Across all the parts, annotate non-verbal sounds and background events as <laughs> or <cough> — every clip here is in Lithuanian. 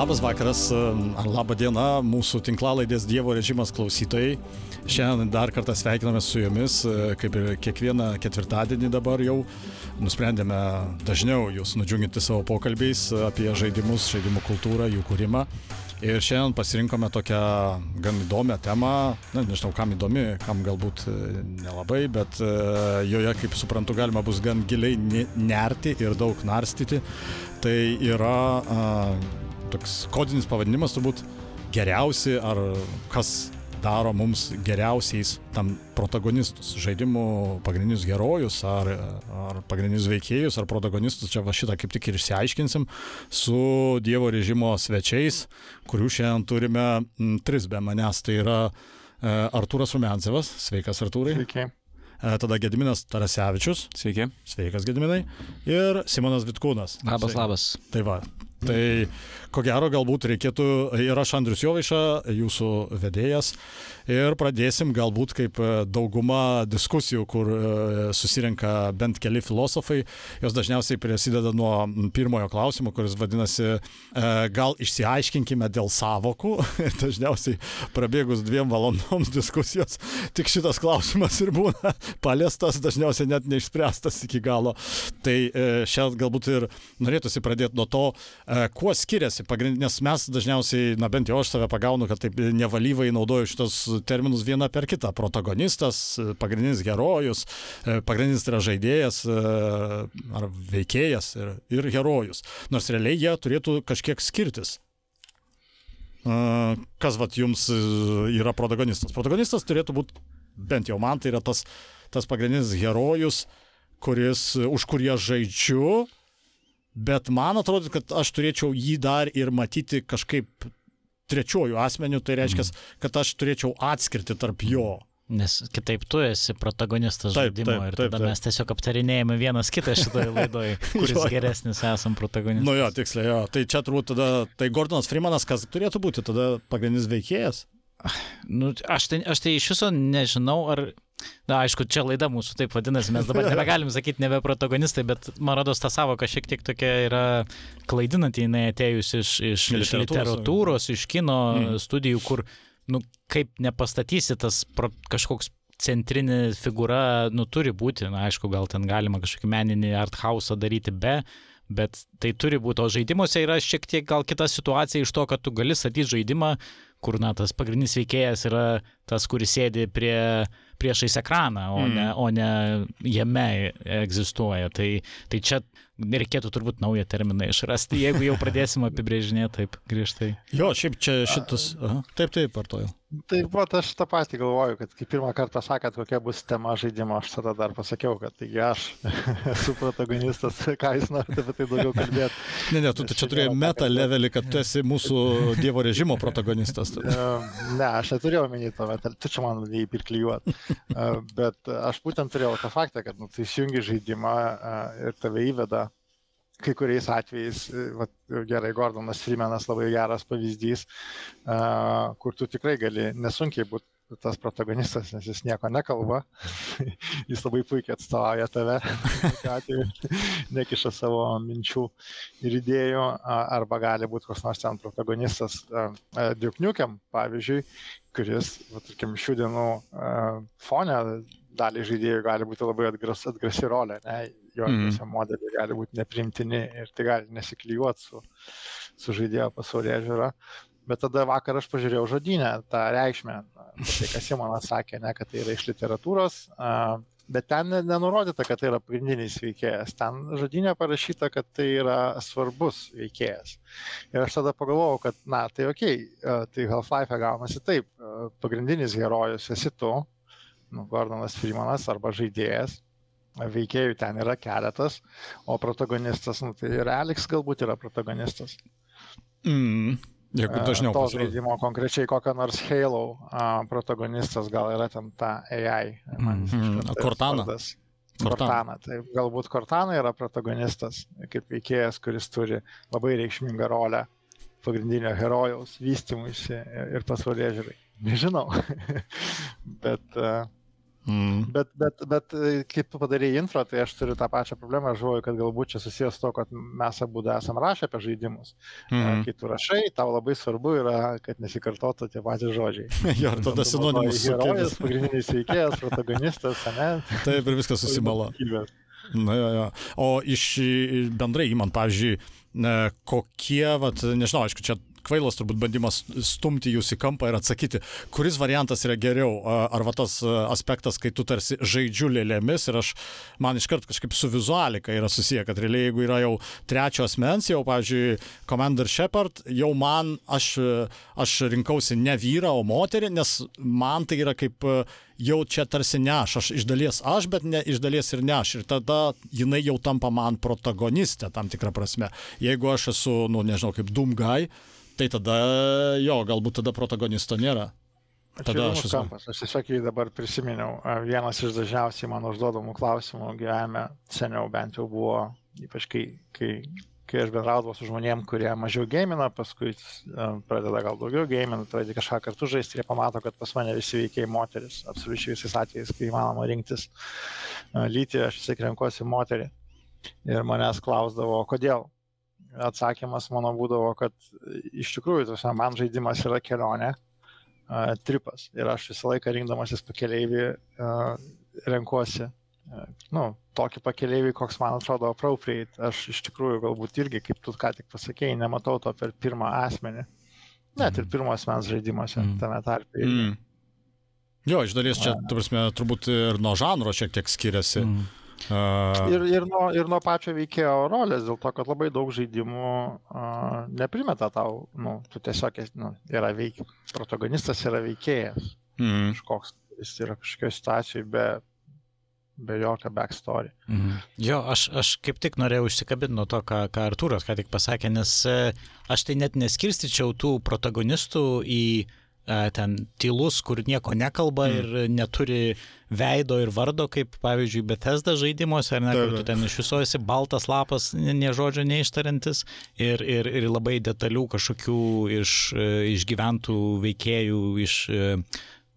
Labas vakaras, ar laba diena mūsų tinklalaidės Dievo režimas klausytojai. Šiandien dar kartą sveikiname su jumis, kaip ir kiekvieną ketvirtadienį dabar jau nusprendėme dažniau jūs nudžiunginti savo pokalbiais apie žaidimus, žaidimų kultūrą, jų kūrimą. Ir šiandien pasirinkome tokią gan įdomią temą, na, nežinau, kam įdomi, kam galbūt nelabai, bet joje, kaip suprantu, galima bus gan giliai nerti ir daug narstyti. Tai yra toks kodinis pavadinimas turbūt geriausi ar kas daro mums geriausiais tam protagonistus, žaidimų pagrindinius herojus ar, ar pagrindinius veikėjus ar protagonistus, čia va šitą kaip tik ir išsiaiškinsim su Dievo režimo svečiais, kurių šiandien turime m, tris be manęs, tai yra e, Artūras Rumencevas, sveikas Artūrai. Sveiki. E, tada Gediminas Tarasevičius. Sveiki. Sveikas Gediminai. Ir Simonas Vitkūnas. Labas, Sveiki. labas. Tai va. Tai ko gero galbūt reikėtų, ir aš Andrius Jovaiša, jūsų vedėjas, ir pradėsim galbūt kaip dauguma diskusijų, kur susirenka bent keli filosofai, jos dažniausiai prasideda nuo pirmojo klausimo, kuris vadinasi, gal išsiaiškinkime dėl savokų, <laughs> dažniausiai prabėgus dviem valandoms <laughs> diskusijos, tik šitas klausimas ir būna <laughs> paliestas, dažniausiai net neišspręstas iki galo. Tai šiandien galbūt ir norėtųsi pradėti nuo to, kuo skiriasi pagrindinės, mes dažniausiai, na bent jau aš save pagaunu, kad taip nevalyvai naudoju šitos terminus vieną per kitą. Protagonistas, pagrindinis herojus, pagrindinis tai yra žaidėjas ar veikėjas ir, ir herojus. Nors realiai jie turėtų kažkiek skirtis. Kas vat jums yra protagonistas? Protagonistas turėtų būti, bent jau man, tai yra tas, tas pagrindinis herojus, kuris, už kurį aš žaidžiu, bet man atrodo, kad aš turėčiau jį dar ir matyti kažkaip trečiojų asmenių, tai reiškia, kad aš turėčiau atskirti tarp jo. Nes kitaip tu esi protagonistas Taip, žaidimo taip, ir taip, tada taip. mes tiesiog aptarinėjame vienas kitą šitoje <laughs> laidoje, kuris jo. geresnis esam protagonistas. Nu jo, tiksliai, jo. Tai čia turbūt tada, tai Gordonas Freemanas, kas turėtų būti tada pagrindinis veikėjas? Nu, aš, tai, aš tai iš viso nežinau, ar... Na, aišku, čia laida mūsų taip vadinasi, mes dabar <laughs> nebegalim sakyti nebe protagonistai, bet man rodos ta savoka šiek tiek tokia yra klaidinanti, jinai atėjus iš, iš, iš Literatūros. iš kino Mm. studijų, kur, nu, kaip nepastatysi tas pro, kažkoks centrinė figūra, nu, turi būti, na, aišku, gal ten galima kažkokį meninį art house daryti be, bet tai turi būti, o žaidimuose yra šiek tiek gal kita situacija iš to, kad tu gali statyti žaidimą, kur, na, tas pagrindinis veikėjas yra tas, kuris sėdi prie, priešais ekraną, o, Mm. ne, o ne jame egzistuoja. Tai, tai čia reikėtų turbūt naują terminą išrasti, jeigu jau pradėsim apibrėžinėti taip griežtai. Jo, šiaip čia šitas. Aha. Taip, taip, vartoju. Tai va, aš tą patį galvoju, kad kai pirmą kartą pasakėt, kokia bus tema žaidimo, aš tada dar pasakiau, kad taigi aš <laughs> esu protagonistas, ką jūs norite apie tai daugiau kalbėti. Ne, ne, tu, tu čia turėjai meta levelį, kad tu esi mūsų Dievo režimo protagonistas. Ne, aš neturėjau minėti to, bet tu čia man jį pirklijuot. Bet aš būtent turėjau tą faktą, kad nu, tai įsijungi žaidimą a, ir tave įveda kai kuriais atvejais, e, vat, gerai, Gordonas Freemanas labai geras pavyzdys, a, kur tu tikrai gali nesunkiai būti tas protagonistas, nes jis nieko nekalba, <laughs> jis labai puikiai atstovauja tave, atveju, <laughs> nekiša savo minčių ir idėjų, arba gali būti koks nors ten protagonistas Diukniukiam, pavyzdžiui, kuris, va, tarkim, šių dienų fone dalį žaidėjų gali būti labai atgras, atgrasi rolė, ne? jo mm. modeliai gali būti neprimtini ir tai gali nesiklyjuoti su, su žaidėjo pasaulyje žiūra. Bet tada vakar aš pažiūrėjau žodinę, tą reikšmę, tai, kas Simonas sakė, ne, kad tai yra iš literatūros, bet ten ne- nenurodyta, kad tai yra pagrindinis veikėjas. Ten žodinė parašyta, kad tai yra svarbus veikėjas. Ir aš tada pagalvojau, kad, na, tai ok, tai Half-Life gaunasi taip, pagrindinis herojus esi tu, nu, Gordonas Freemanas arba žaidėjas, veikėjų ten yra keletas, o protagonistas, nu, tai ir Alex galbūt yra protagonistas. Mm. Jeigu E, dažniau to žaidimo konkrečiai kokio nors Halo a, protagonistas gal yra ten ta AI. man visiškai tas Cortana. vardas. Cortana. Cortana. Tai galbūt Cortana yra protagonistas, kaip veikėjas, kuris turi labai reikšmingą rolę pagrindinio herojaus vystimuisi ir pasaulyje žiūrai. Nežinau. <laughs> Bet uh, Mm. Bet, bet, bet e, kaip tu padarėjai info, tai aš turiu tą pačią problemą, aš žinau, kad galbūt čia susijęs to, kad mes abu esam rašę apie žaidimus. Mm. Kai tu rašai, tau labai svarbu yra, kad nesikartotų tie patys žodžiai. <laughs> jo, ir tada sinonimus Herojus, pagrindinis veikėjas, protagonistas, ne? Taip, ir viskas susimala. <laughs> Na, jo, jo. O iš bendrai įman, pavyzdžiui, e, kokie, vat, nežinau, aišku, čia kvailas turbūt bandymas stumti jūs į kampą ir atsakyti, kuris variantas yra geriau. Ar va tas aspektas, kai tu tarsi žaidžiu lėlėmis ir aš, man iškart kažkaip su vizualika yra susiję, kad realiai jeigu yra jau trečio asmens, jau, pavyzdžiui, Commander Shepard, jau man, aš, aš rinkausi ne vyrą, o moterį, nes man tai yra kaip jau čia tarsi ne aš, aš iš dalies aš, bet ne iš dalies ir ne aš. Ir tada jinai jau tampa man protagonistė tam tikrą prasme. Jeigu aš esu, nu nežinau, kaip Dumgai, tai tada jo, galbūt tada protagonisto nėra. Tada aš esu. Kampas. Aš tiesiog jį dabar prisiminiau. Vienas iš dažniausiai man užduodamų klausimų gyvenime seniau bent jau buvo, ypač kai, kai, kai aš bendraudavau su žmonėm, kurie mažiau gėmina, paskui pradeda gal daugiau gėmina, pradeda kažką kartu žaisti ir jie pamato, kad pas mane visi veikiai moteris, absoliučiai visais atvejais, kai įmanoma rinktis lytį, aš vis tiek renkuosi moterį. Ir manęs klausdavo, kodėl. Atsakymas mano būdavo, kad iš tikrųjų, tuose, man žaidimas yra kelionė, uh, tripas. Ir aš visą laiką rinkdamasis pakeleivį uh, renkuosi, uh, nu, tokį pakeleivį, koks man atrodo appropriate. Aš iš tikrųjų galbūt irgi, kaip tu ką tik pasakėjai, nematau to per pirmą asmenį. Net ir pirmo asmens žaidimuose, Mm. tame tarpe. Mm. Jo, iš dalies čia, tu prasme, turbūt ir nuo žanro šiek tiek skiriasi. Mm. Uh, Ir, ir, nuo, ir nuo pačio veikėjo rolės, dėl to, kad labai daug žaidimų uh, neprimeta tau, nu, tu tiesiog esi, nu, yra veik, protagonistas yra veikėjas mm. kažkoks, jis yra kažkokioje situacijoje be, be jokio backstory. Mhm. Jo, aš, aš kaip tik norėjau užsikabinti nuo to, ką, ką Artūras ką tik pasakė, nes e, aš tai net neskirstyčiau tų protagonistų į e, ten tylus, kur nieko nekalba Mm. ir neturi veido ir vardo, kaip pavyzdžiui Bethesda žaidimuose, ar ne, kur tu ten iš viso esi baltas lapas, nie žodžio neištarantis ir, ir, ir labai detalių kažkokių iš, e, išgyventų veikėjų, iš e,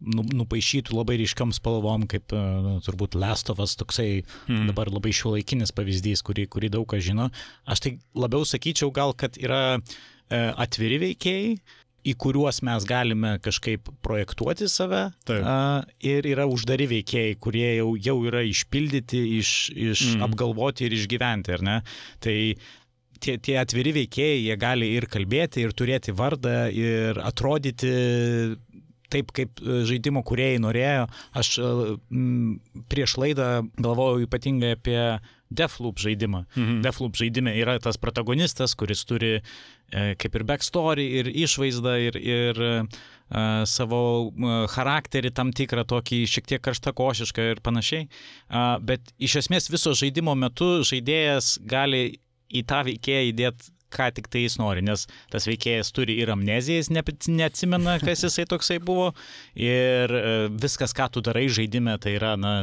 nu- nupaišytų labai ryškiam spalvom, kaip e, nu, turbūt Lestovas toksai Mm. dabar labai šiuolaikinis pavyzdys, kurį, kurį daug kas žino. Aš tai labiau sakyčiau gal, kad yra e, atviri veikėjai, į kuriuos mes galime kažkaip projektuoti save. Taip. A, ir yra uždari veikėjai, kurie jau, jau yra išpildyti, iš, iš Mm. apgalvoti ir išgyventi, ar ne? Tai tie, tie atviri veikėjai, jie gali ir kalbėti, ir turėti vardą, ir atrodyti taip, kaip e, žaidimo kuriejai norėjo. Aš e, m, prieš laidą galvojau ypatingai apie Deathloop žaidimą. Mhm. Deathloop žaidime yra tas protagonistas, kuris turi e, kaip ir backstory, ir išvaizdą, ir, ir e, savo e, charakterį tam tikrą tokį šiek tiek karštakošišką ir panašiai. A, Bet iš esmės viso žaidimo metu žaidėjas gali į tą veikėją įdėti ką tik tai jis nori, nes tas veikėjas turi ir amneziją, jis ne, neatsimena, kas jisai toksai buvo, ir e, viskas, ką tu darai žaidime, tai yra, na,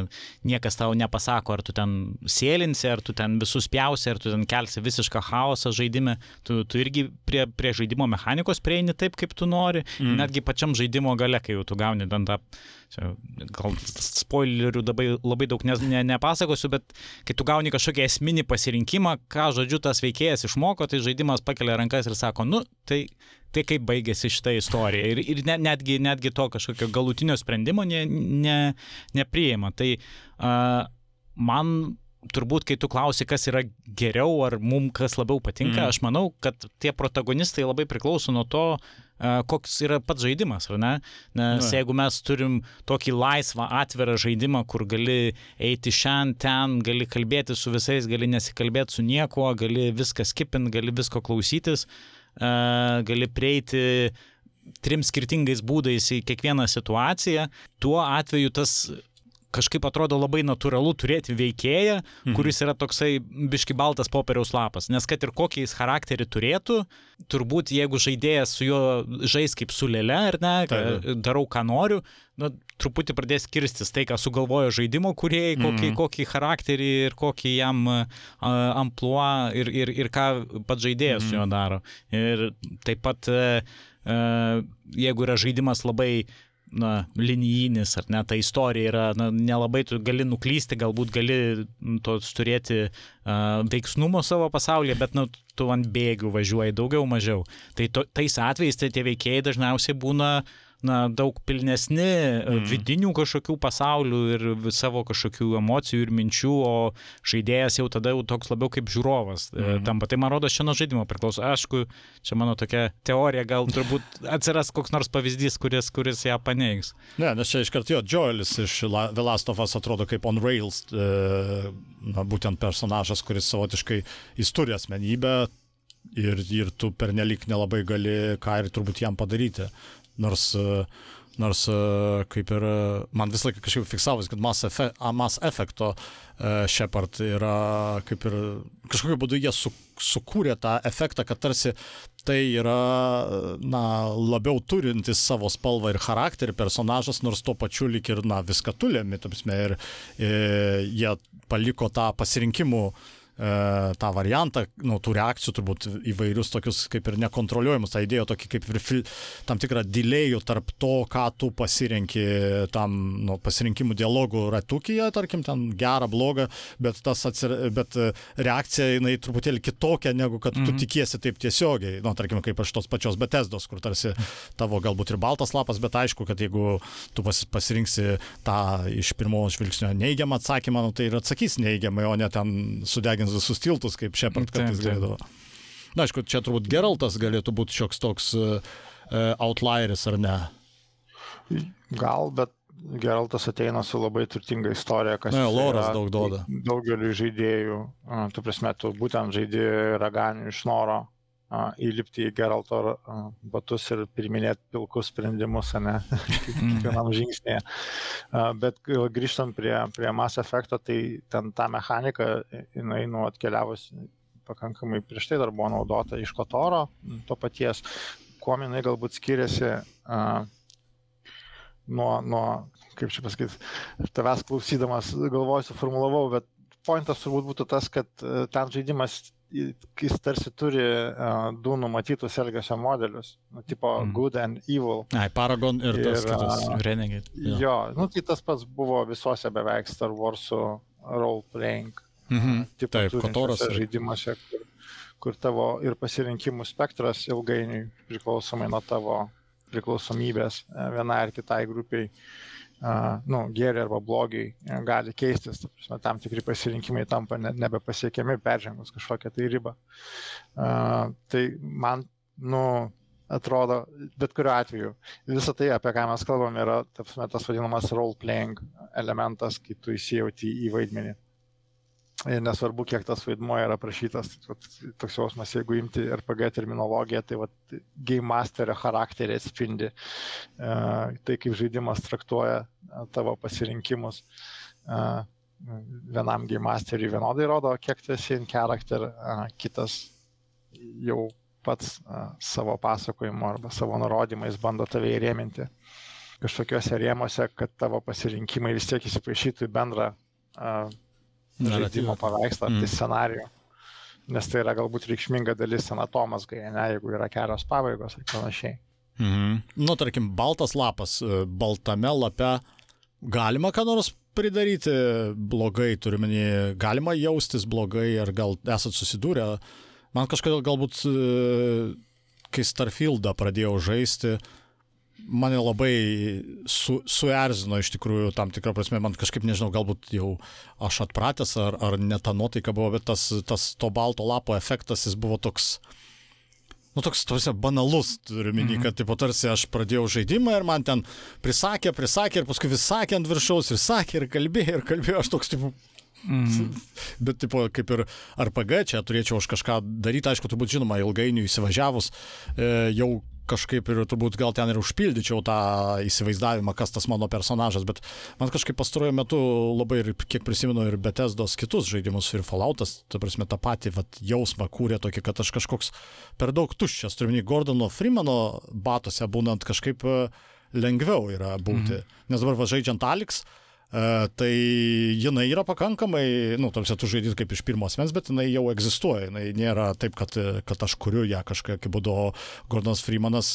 niekas tau nepasako, ar tu ten sėlinsi, ar tu ten visus pjausi, ar tu ten kelsi visišką chaosą žaidime, tu, tu irgi prie, prie žaidimo mechanikos prieini taip, kaip tu nori, mm. netgi pačiam žaidimo gale, kai jau tu gauni ten tą Čia, gal spoilerių labai, labai daug ne, ne, nepasakosiu, bet kai tu gauni kažkokį esminį pasirinkimą, ką žodžiu tas veikėjas išmoko, tai žaidimas pakelia rankas ir sako, nu, tai, tai kaip baigėsi šitą istoriją. Ir, ir ne, netgi, netgi to kažkokio galutinio sprendimo ne, ne, nepriima. Tai uh, man turbūt, kai tu klausi, kas yra geriau ar mum kas labiau patinka, mm. aš manau, kad tie protagonistai labai priklauso nuo to, uh, koks yra pats žaidimas, ar ne? Nes Na. jeigu mes turim tokį laisvą, atvirą žaidimą, kur gali eiti šiandien, ten, gali kalbėti su visais, gali nesikalbėti su niekuo, gali viską skipinti, gali visko klausytis, gali prieiti trim skirtingais būdais į kiekvieną situaciją, tuo atveju tas kažkaip atrodo labai natūralu turėti veikėją, mhm. kuris yra toksai biški baltas popieriaus lapas. Nes kad ir kokį jis charakterį turėtų, turbūt jeigu žaidėjas su juo žais kaip su lėle, ar ne, Taip. darau ką noriu, nu, truputį pradės kirstis tai, ką sugalvojo žaidimo kuriejai, kokį, Mhm. kokį charakterį ir kokį jam uh, ampluo ir, ir, ir ką pats žaidėjas su juo daro. Ir taip pat, uh, uh, jeigu yra žaidimas labai na, linijinis, ar ne, ta istorija yra, na, nelabai tu gali nuklysti, galbūt gali tos turėti uh, veiksnumo savo pasaulyje, bet, na, tu ant bėgių važiuoji daugiau mažiau. Tai to, tais atvejais tai tie veikėjai dažniausiai būna uh, na, daug pilnesni mm. vidinių kažkokių pasaulių ir savo kažkokių emocijų ir minčių, o žaidėjas jau tada jau toks labiau kaip žiūrovas mm. tampa. Tai man rodos, čia nuo žaidimo priklauso. Aišku, čia mano tokia teorija, gal turbūt atsiras koks nors pavyzdys, kuris, kuris ją paneigs. Ne, nes čia iškart jo, Joelis iš The Last of Us atrodo kaip on rails, e, na, būtent personažas, kuris savotiškai jis turi asmenybę, ir, ir tu pernelik nelabai gali ką ir turbūt jam padaryti. Nors, nors kaip ir man visą laiką kažkaip fiksavus, kad Mass, efe, Mass Effecto Shepard yra kaip ir kažkokiu būdu jie su, sukūrė tą efektą, kad tarsi tai yra na, labiau turintis savo spalvą ir charakterį personažas, nors tuo pačiu lik ir na, viską tulėmi, ir, ir jie paliko tą pasirinkimų uh, E, tą variantą, nu, tų reakcijų turbūt įvairius tokius kaip ir nekontroliuojamus, tą idėją tokį kaip ir tam tikrą dilėjų tarp to, ką tu pasirenki tam nu, pasirinkimų dialogų ratukyje, tarkim, ten gerą, blogą, bet, tas atsir... bet reakcija jinai truputėlį kitokia, negu kad mm -hmm. tu mhm. tikiesi taip tiesiogiai, nu, tarkim, kaip aš tos pačios Betesdos, kur tarsi tavo galbūt ir baltas lapas, bet aišku, kad jeigu tu pas, pasirinksi tą iš pirmo žvilgsnio neigiamą atsakymą, nu, tai ir atsakys neigiamai, o ne ten sudegins visus tiltus, kaip Shepard kartais galėdavo. Na, aišku, čia turbūt Geraltas galėtų būti šioks toks uh, outlieris, ar ne? Gal, bet Geraltas ateina su labai turtinga istorija, kas... Na, Loras daug duoda. Daugeliu žaidėjų, tu prasme, tu būtent žaidži raganių iš noro įlipti į Geralto batus ir priminėti pilkus sprendimus, ne, <laughs> kiekvienam žingsnėje. Bet grįžtant prie, prie Mass Effecto, tai ten ta mechanika, jinai nu atkeliavus pakankamai prieš tai dar buvo naudota iš Kotoro, to paties, kuo jinai galbūt skiriasi uh, nuo, nuo, kaip čia pasakyti, tavęs klausydamas galvoju, suformulavau, bet pointas turbūt būtų tas, kad ten žaidimas jis tarsi turi uh, du numatytus elgesio modelius, nu, tipo mm. good and evil. Ai, Paragon ir, ir tas kitas, uh, Renegade. Jo. jo, nu, tai tas pats buvo visuose beveik Star Wars'ų role playing. Mm -hmm. tipo, Taip, Kotoras. Žaidimuose, kur, kur tavo ir pasirinkimų spektras ilgainiui priklausomai nuo tavo priklausomybės vienai ar kitai grupiai nu, gėrį arba blogį gali keistis, ta prasme, tam tikri pasirinkimai tampa nebepasiekiami peržengus kažkokią tai ribą. Tai man, nu, atrodo, bet kuriuo atveju, visą tai, apie ką mes kalbam, yra prasme, tas vadinamas role playing elementas, kai tu įsijauti į vaidmenį. Ir nesvarbu, kiek tas vaidmuo yra aprašytas, tai toks jausmas, jeigu imti RPG terminologiją, tai vat, game masterio charakterį atspindi uh, tai, kaip žaidimas traktuoja tavo pasirinkimus. Uh, vienam game masteriui vienodai rodo, kiek tu esi in character, uh, kitas jau pats savo pasakojimu arba savo nurodymais bando tave įrėminti kažkokiuose rėmose, kad tavo pasirinkimai vis tiek įsipaišytų į bendrą žaidimo paveikslą, tai mm. tai scenarijų. Nes tai yra galbūt reikšminga dalis anatomas, gai, ne, jeigu yra kelios pabaigos ir panašiai. Mhm. Nu, tarkim, baltas lapas, e, baltame lape galima ką nors pridaryti blogai, turiuomenį, galima jaustis blogai, ar gal esat susidūrę. Man kažkodėl galbūt, e, kai Starfieldą pradėjau žaisti, uh, mane labai su, suerzino iš tikrųjų tam tikrą prasme, man kažkaip nežinau, galbūt jau aš atpratęs ar, ar ne ta nuotaika buvo, bet tas, tas to balto lapo efektas jis buvo toks, nu toks, tarsi, banalus, turiu minį, mhm. kad, tipo, tarsi aš pradėjau žaidimą ir man ten prisakė, prisakė ir paskui vis sakė ant viršaus ir sakė ir kalbėjo ir kalbėjo, aš toks, tipo, Mm. <laughs> Bet, tipo, kaip ir RPG, čia turėčiau aš kažką daryti, aišku, turbūt žinoma, ilgainiui įsivažiavus, e, jau kažkaip ir turbūt gal ten ir užpildyčiau tą įsivaizdavimą, kas tas mano personažas, bet man kažkaip pastaruoju metu labai ir kiek prisimenu ir Betesdos kitus žaidimus ir Falloutas, ta prasme, tą patį vat, jausmą kūrė tokį, kad aš kažkoks per daug tuščias, turiu minį Gordono Freemano batose būnant kažkaip e, lengviau yra būti. Mhm. Nes dabar va žaidžiant Alex, tai jinai yra pakankamai, nu, tamsia, tu žaidži kaip iš pirmos mens, bet jinai jau egzistuoja. Jinai nėra taip, kad, kad aš kuriu ją kažkokiu būdu. Gordonas Freemanas,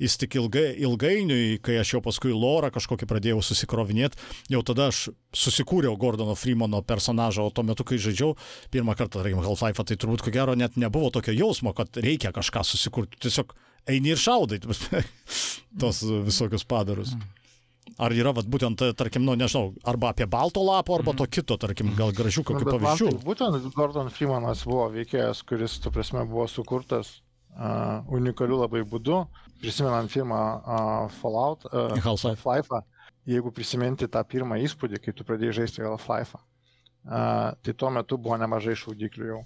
jis tik ilgai, ilgainiui, kai aš jau paskui Lorą kažkokį pradėjau susikrovinėti, jau tada aš susikūriau Gordono Freemano personažą, o tuo metu, kai žaidžiau pirmą kartą, tarkim, Half-Life, tai turbūt ko gero net nebuvo tokio jausmo, kad reikia kažką susikurti. Tiesiog eini ir šaudai <laughs> tos visokius padarus. Mm. Ar yra, vat, būtent, tarkim, nu, nežinau, arba apie balto lapo, arba to kito, tarkim, gal gražių kokių nu, pavyzdžių. Tai būtent Gordon Freemanas buvo veikėjas, kuris, tu prasme, buvo sukurtas uh, unikaliu labai būdu. Prisimenant filmą uh, Fallout, uh, Half-Life, jeigu prisiminti tą pirmą įspūdį, kai tu pradėjai žaisti Half-Life, uh, tai tuo metu buvo nemažai šaudiklių jau.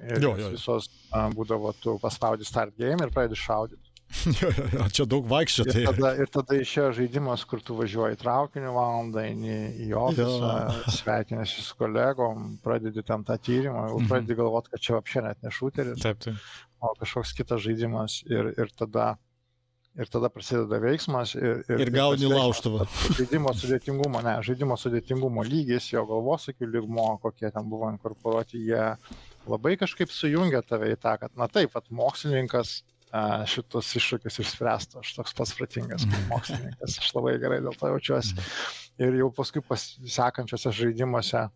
Ir jo, jo. visos uh, būdavo, tu paspaudi start game ir pradedi šaudyti. <laughs> Jo, jo, čia daug vaikščio. Tai... Ir tada, ir tada išėjo žaidimas, kur tu važiuoji traukiniu valandą, eini į ofisą, sveikinasi su kolegom, pradedi tam tą tyrimą, jau mhm. pradedi galvoti, kad čia apšė net ne šūteris, taip, taip. o kažkoks kitas žaidimas. Ir, ir, tada, ir tada prasideda veiksmas. Ir, ir, ir gauni lauštuvą. <laughs> Žaidimo <laughs> sudėtingumo, ne, žaidimo sudėtingumo lygis, jo galvosakių lygmo, kokie ten buvo inkorporuoti, jie labai kažkaip sujungia tave į tą, kad, na taip, at mokslininkas šitus iššūkius išspręstų. Aš toks pats pratingas kaip mokslininkas, aš labai gerai dėl to jaučiuosi. Ir jau paskui sekančiose žaidimuose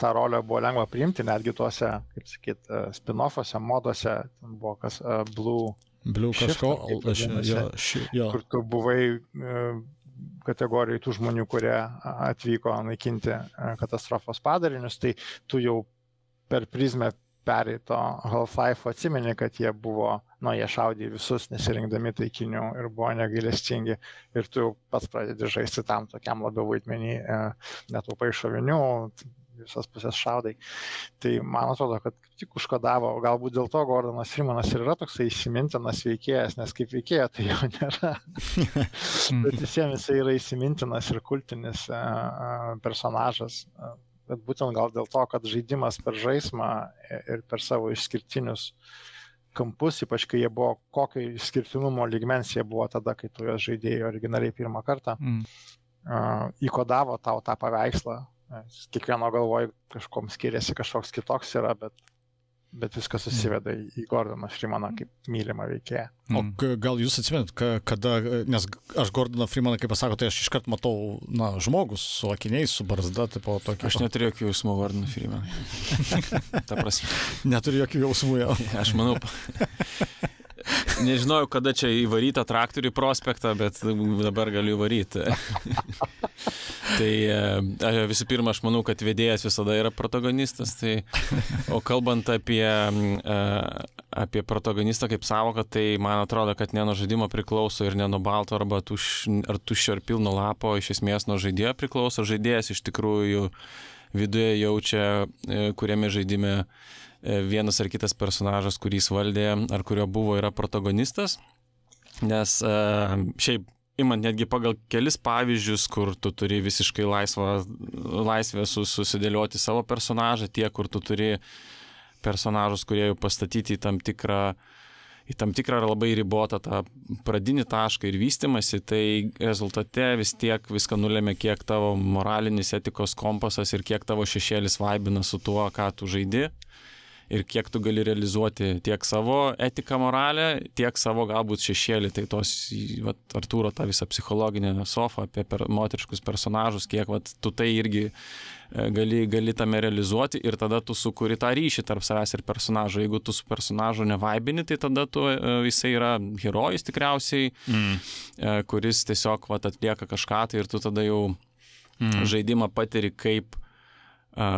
tą rolę buvo lengva priimti, netgi tuose, kaip sakyt, spin-offuose, moduose, ten buvo kas Blue. Blue kažko, aš jo, jo. Kur tu buvai kategorijai tų žmonių, kurie atvyko naikinti katastrofos padarinius, tai tu jau per prizmę pereito Half-Life atsimeni, kad jie buvo, nu, jie šaudė visus nesirinkdami taikinių ir buvo negailestingi ir tu pats pradedi žaisti tam tokiam labiau vaidmenį, e, netaupai šovinių, visas pusės šaudai. Tai man atrodo, kad tik užkodavo, galbūt dėl to Gordonas Freemanas ir yra toksai įsimintinas veikėjas, nes kaip veikėja tai jo nėra. <laughs> Bet visiems jisai yra įsimintinas ir kultinis e, e, personažas bet būtent gal dėl to, kad žaidimas per žaismą ir per savo išskirtinius kampus, ypač kai jie buvo, kokio išskirtinumo lygmens jie buvo tada, kai tu juos žaidėjai originaliai pirmą kartą, mm. uh, įkodavo tau tą paveikslą. Kiekvieno galvoj kažkom skiriasi, kažkoks kitoks yra, bet bet viskas susiveda į Gordoną Freemaną kaip mylimą veikėją. O gal jūs atsimenat, kada, nes aš Gordoną Freemaną, kaip pasako, tai aš iškart matau, na, žmogus su akiniais, su barzda, tipo tokio. Aš neturiu jokių jausmų Gordoną Freemaną. <laughs> Ta prasme. Neturiu jokių jausmų jau. aš manau. <laughs> <laughs> Nežinojau, kada čia įvaryta traktorių prospektą, bet dabar galiu įvaryti. <laughs> Tai e, visų pirma, aš manau, kad vedėjas visada yra protagonistas. Tai, o kalbant apie, e, apie protagonistą kaip savoką, tai man atrodo, kad ne nuo žaidimo priklauso ir ne nuo balto arba tuš, ar tuščio ar pilno lapo, iš esmės nuo žaidėjo priklauso. Žaidėjas iš tikrųjų viduje jaučia, e, kuriame žaidime vienas ar kitas personažas, kurį jis valdė ar kurio buvo, yra protagonistas. Nes šiaip imant netgi pagal kelis pavyzdžius, kur tu turi visiškai laisvą, laisvę susidėlioti savo personažą, tie, kur tu turi personažus, kurie jau pastatyti į tam tikrą į tam tikrą ar labai ribotą tą pradinį tašką ir vystimasi, tai rezultate vis tiek viską nulėmė, kiek tavo moralinis etikos kompasas ir kiek tavo šešėlis vaibina su tuo, ką tu žaidi ir kiek tu gali realizuoti tiek savo etiką, moralę, tiek savo galbūt šešėlį. Tai tos, vat, Artūro tą visą psichologinę sofą apie per, moteriškus personažus, kiek vat, tu tai irgi e, gali, gali tame realizuoti ir tada tu sukuri tą ryšį tarp savęs ir personažo. Jeigu tu su personažu nevaibini, tai tada tu, e, jisai yra herojus tikriausiai, mm. E, kuris tiesiog vat, atlieka kažką tai ir tu tada jau mm. žaidimą patiri kaip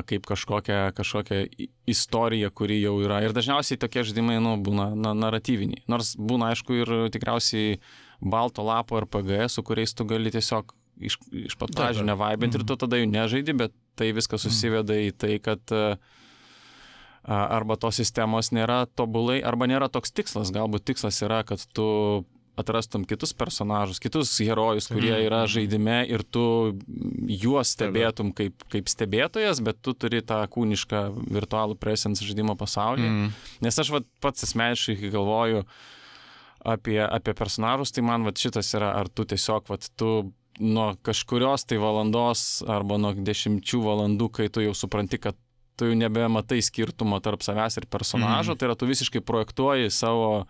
kaip kažkokią, kažkokią istoriją, kuri jau yra. Ir dažniausiai tokie žaidimai nu, būna na, naratyviniai. Nors būna, aišku, ir tikriausiai balto lapo RPG, su kuriais tu gali tiesiog iš, iš pat pradžių nevaibinti mm. ir tu tada jų nežaidi, bet tai viskas mhm. susiveda į tai, kad arba tos sistemos nėra tobulai, arba nėra toks tikslas. Galbūt tikslas yra, kad tu atrastum kitus personažus, kitus herojus, kurie mhm. yra žaidime ir tu juos stebėtum kaip, kaip stebėtojas, bet tu turi tą kūnišką virtualų presence žaidimo pasaulį. Mm. Nes aš vat, pats asmeniškai galvoju apie, apie personažus, tai man vat, šitas yra, ar tu tiesiog vat, tu nuo kažkurios tai valandos arba nuo dešimčių valandų, kai tu jau supranti, kad tu jau nebematai skirtumo tarp savęs ir personažo, mm. tai yra tu visiškai projektuoji savo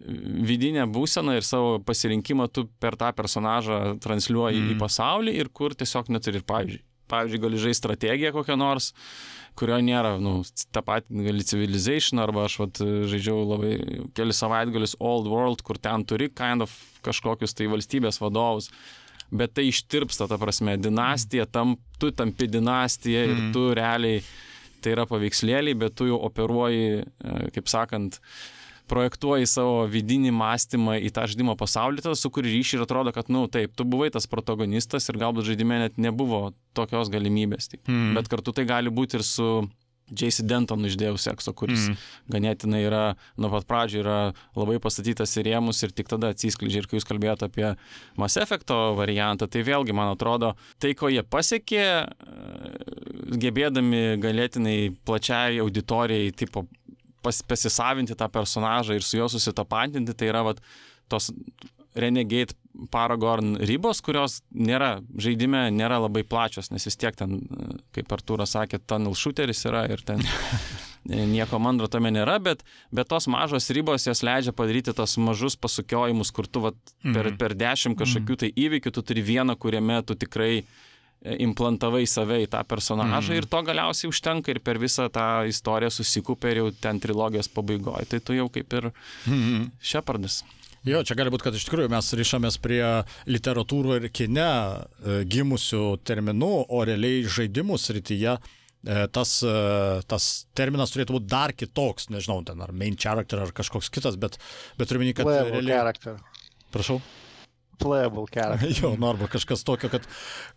vidinę būseną ir savo pasirinkimą tu per tą personažą transliuoji mm. į pasaulį ir kur tiesiog neturi. Pavyzdžiui, pavyzdžiui gali žaisti strategiją kokią nors, kurio nėra, nu, tą patį gali Civilization, arba aš vat, žaidžiau labai keli savaitgalius Old World, kur ten turi kind of kažkokius tai valstybės vadovus, bet tai ištirpsta, ta prasme, dinastija, tam, tu tampi dinastija ir mm. tu realiai, tai yra paveikslėliai, bet tu jau operuoji, e, kaip sakant, projektuoji savo vidinį mąstymą į tą žaidimo pasaulį, tada sukuri ryšį ir atrodo, kad, nu, taip, tu buvai tas protagonistas ir galbūt žaidime net nebuvo tokios galimybės. Tik. Mm. Bet kartu tai gali būti ir su J.C. Denton iš Dievo sekso, kuris mm. ganėtinai yra, nuo pat pradžio yra labai pastatytas į rėmus ir tik tada atsiskleidžia. Ir kai jūs kalbėjote apie Mass Effecto variantą, tai vėlgi, man atrodo, tai, ko jie pasiekė, gebėdami ganėtinai plačiai auditorijai, tipo, pas, pasisavinti tą personažą ir su juo susitapatinti, tai yra vat, tos Renegade Paragon ribos, kurios nėra žaidime, nėra labai plačios, nes vis tiek ten, kaip Artūras sakė, tunnel shooteris yra ir ten <laughs> nieko mandro tame nėra, bet, bet tos mažos ribos jas leidžia padaryti tos mažus pasukiojimus, kur tu vat, per, mhm. per dešimt kažkokių tai įvykių tu turi vieną, kuriame tu tikrai uh, implantavai save į tą personažą mm. ir to galiausiai užtenka ir per visą tą istoriją susikupė ir jau ten trilogijos pabaigoje. Tai tu jau kaip ir mm. Šepardas. Jo, čia gali būti, kad iš tikrųjų mes ryšamės prie literatūrų ir kine e, gimusių terminų, o realiai žaidimų srityje e, tas, e, tas terminas turėtų būti dar kitoks, nežinau, ten ar main character ar kažkoks kitas, bet, bet turiu minį, kad... Realiai... Character. Prašau playable character. <laughs> jo, nu arba kažkas tokio, kad,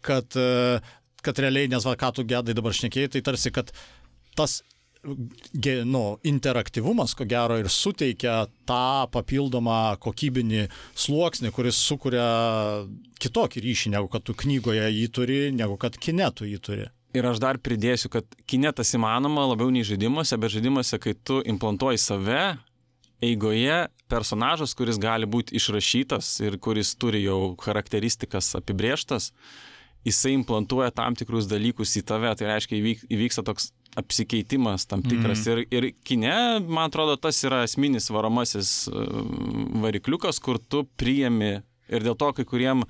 kad, e, kad realiai, nes va, ką tu gedai dabar šnekėjai, tai tarsi, kad tas nu, interaktyvumas, ko gero, ir suteikia tą papildomą kokybinį sluoksnį, kuris sukuria kitokį ryšį, negu kad tu knygoje jį turi, negu kad kine tu jį turi. Ir aš dar pridėsiu, kad kine tas įmanoma labiau nei žaidimuose, bet žaidimuose, kai tu implantuoji save, eigoje personažas, kuris gali būti išrašytas ir kuris turi jau charakteristikas apibrieštas, jisai implantuoja tam tikrus dalykus į tave, tai reiškia įvyk, įvyksta toks apsikeitimas tam tikras. Mm. Ir, ir kine, man atrodo, tas yra esminis varomasis e, varikliukas, kur tu priemi ir dėl to kai kuriem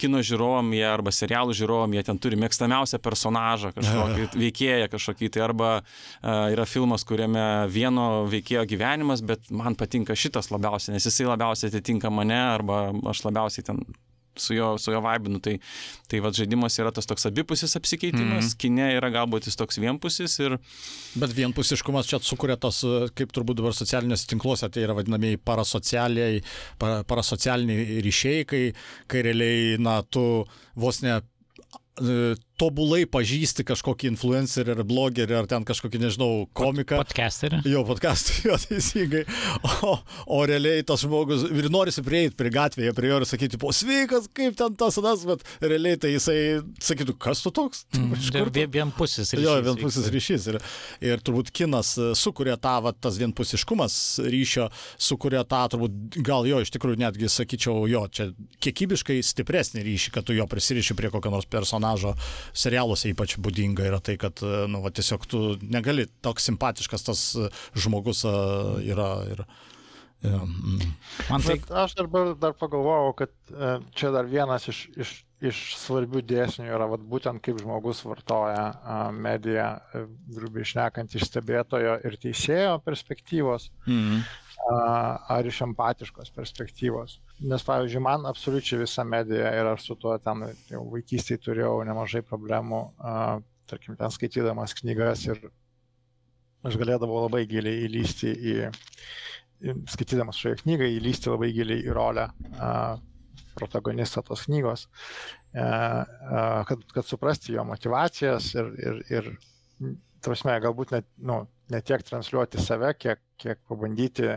kino žiūrovam jie arba serialų žiūrovam jie ten turi mėgstamiausią personažą kažkokį <laughs> veikėją kažkokį tai arba uh, yra filmas, kuriame vieno veikėjo gyvenimas, bet man patinka šitas labiausiai, nes jisai labiausiai atitinka mane arba aš labiausiai ten su jo, su jo vaibinu. Tai, tai vad žaidimas yra tas toks abipusis apsikeitimas, mm. kine yra galbūt jis toks vienpusis. Ir... Bet vienpusiškumas čia sukuria tos, kaip turbūt dabar socialinėse tinkluose, tai yra vadinamieji parasocialiniai, parasocialiniai ryšiai, kai, kai realiai, na, tu vos ne tobulai pažįsti kažkokį influencerį ar blogerį ar ten kažkokį, nežinau, komiką. Podcasterį. Jo, podcasterį, <laughs> jo, teisingai. O, o realiai tas žmogus ir norisi prieiti prie gatvėje, prie jo ir sakyti, po sveikas, kaip ten tas anas, bet realiai tai jisai sakytų, kas tu toks? Mm, <laughs> vienpusis ryšys. Jo, vienpusis ryšys. Ir, ir turbūt kinas sukuria tą, va, tas vienpusiškumas ryšio, sukuria tą, turbūt gal jo, iš tikrųjų netgi sakyčiau, jo, čia kiekybiškai stipresnį ryšį, kad tu jo prisiriši prie kokio nors personažo serialuose ypač būdinga yra tai, kad, e, nu, va, tiesiog tu negali, toks simpatiškas tas e, žmogus e, yra. Ir, mm. Man tai... Bet aš dabar dar pagalvojau, kad čia dar vienas iš, iš, iš svarbių dėsnių yra vat, būtent kaip žmogus vartoja mediją, grubiai išnekant iš stebėtojo ir teisėjo perspektyvos. Mm ar iš empatiškos perspektyvos. Nes, pavyzdžiui, man absoliučiai visa medija ir aš su tuo ten jau vaikystėje turėjau nemažai problemų, tarkim, ten skaitydamas knygas ir aš galėdavau labai giliai įlysti į, skaitydamas šioje knygai, įlysti labai giliai į rolę protagonistą tos knygos, kad, kad suprasti jo motivacijas ir, ir, ir prasme, galbūt net, nu, ne tiek transliuoti save, kiek, kiek pabandyti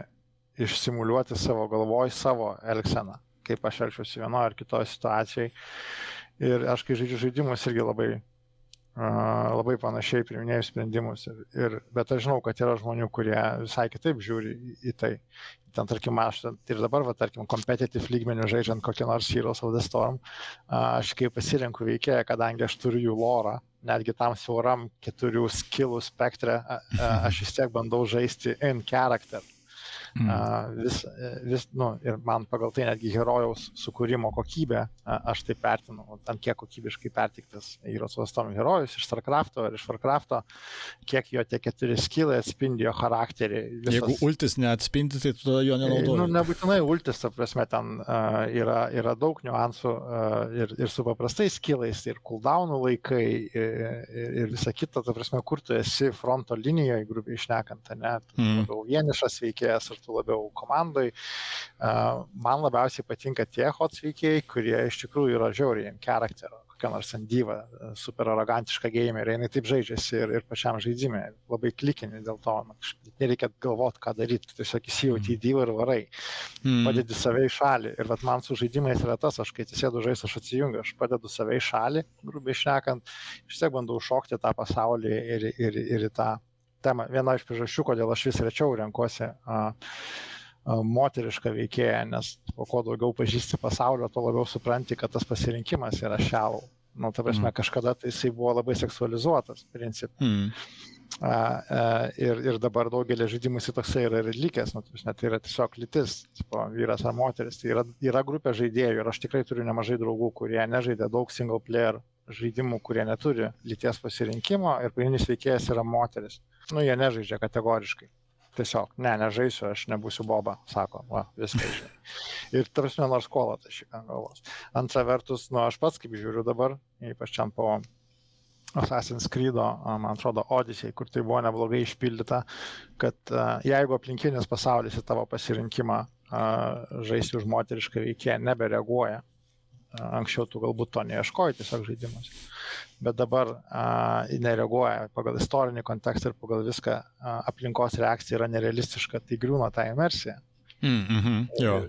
išsimuliuoti savo galvoj savo elgseną, kaip aš elgčiausi vienoje ar kitoje situacijoje. Ir aš, kai žaidžiu žaidimus, irgi labai labai panašiai priminėjus sprendimus. Ir, ir, bet aš žinau, kad yra žmonių, kurie visai kitaip žiūri į, į tai. Ten, tarkim, aš ir dabar, va, tarkim, competitive lygmenių žaidžiant kokį nors Heroes of the Storm, aš kaip pasirenku veikėją, kadangi aš turiu jų lorą, netgi tam siauram keturių skillų spektre, aš vis tiek bandau žaisti in character. Mm. Vis, vis, nu, ir man pagal tai netgi herojaus sukūrimo kokybė, aš tai vertinu, ant kiek kokybiškai pertiktas yra suvastomi herojus iš StarCraft'o ar iš Warcraft'o, kiek jo tie keturi skilai atspindi jo charakterį. Visas... Jeigu ultis neatspindi, tai tada jo nenaudoji. Nu, nebūtinai ultis, ta prasme, ten uh, yra, yra daug niuansų uh, ir, ir su paprastais skilais, ir cooldownų laikai, ir, ir, ir visa kita, ta prasme, kur tu esi fronto linijoje, grubiai išnekant, ne, mm. labiau vienišas veikėjas ar tu labiau komandai. Man labiausiai patinka tie hots veikėjai, kurie iš tikrųjų yra žiauriai charakterio kokia nors sandyva, super arogantiška gamerė, jinai taip žaidžiasi ir, ir pačiam žaidimė, labai klikinį dėl to, na, nereikia galvoti, ką daryti, tiesiog įsijauti į mm. dyvą ir varai, mm. padedi save į šalį. Ir vat, man su žaidimais yra tas, aš kai atsisėdu žaisti, aš atsijungiu, aš padedu save į šalį, grubiai išnekant, vis tiek bandau šokti tą pasaulį ir, ir, ir į tą tema, viena iš priežasčių, kodėl aš vis rečiau renkuosi a, a, moterišką veikėją, nes kuo daugiau pažįsti pasaulio, tuo labiau supranti, kad tas pasirinkimas yra šiau. Nu, ta prasme, mm. kažkada tai jisai buvo labai seksualizuotas, princip. Mm. A, a, ir, ir dabar daugelį žaidimų jisai toksai yra ir likęs, nu, tai, tai yra tiesiog lytis, tipo, vyras ar moteris. Tai yra, yra grupė žaidėjų ir aš tikrai turiu nemažai draugų, kurie nežaidė daug single player žaidimų, kurie neturi lyties pasirinkimo ir pagrindinis veikėjas yra moteris. Nu, jie nežaidžia kategoriškai. Tiesiog, ne, nežaisiu, aš nebūsiu boba, sako, va, viską žinai. <laughs> Ir tarsi nors skolą tai šį ant galvos. Antra vertus, nu, aš pats kaip žiūriu dabar, ypač čia po Assassin's Creed, man atrodo, Odyssey, kur tai buvo neblogai išpildyta, kad jeigu aplinkinis pasaulis į tavo pasirinkimą žaisti už moterišką veikėją nebereaguoja, anksčiau tu galbūt to neieškoji tiesiog žaidimas, bet dabar a, nereaguoja pagal istorinį kontekstą ir pagal viską a, aplinkos reakcija yra nerealistiška, tai griūna ta imersija. Mm -hmm, jo.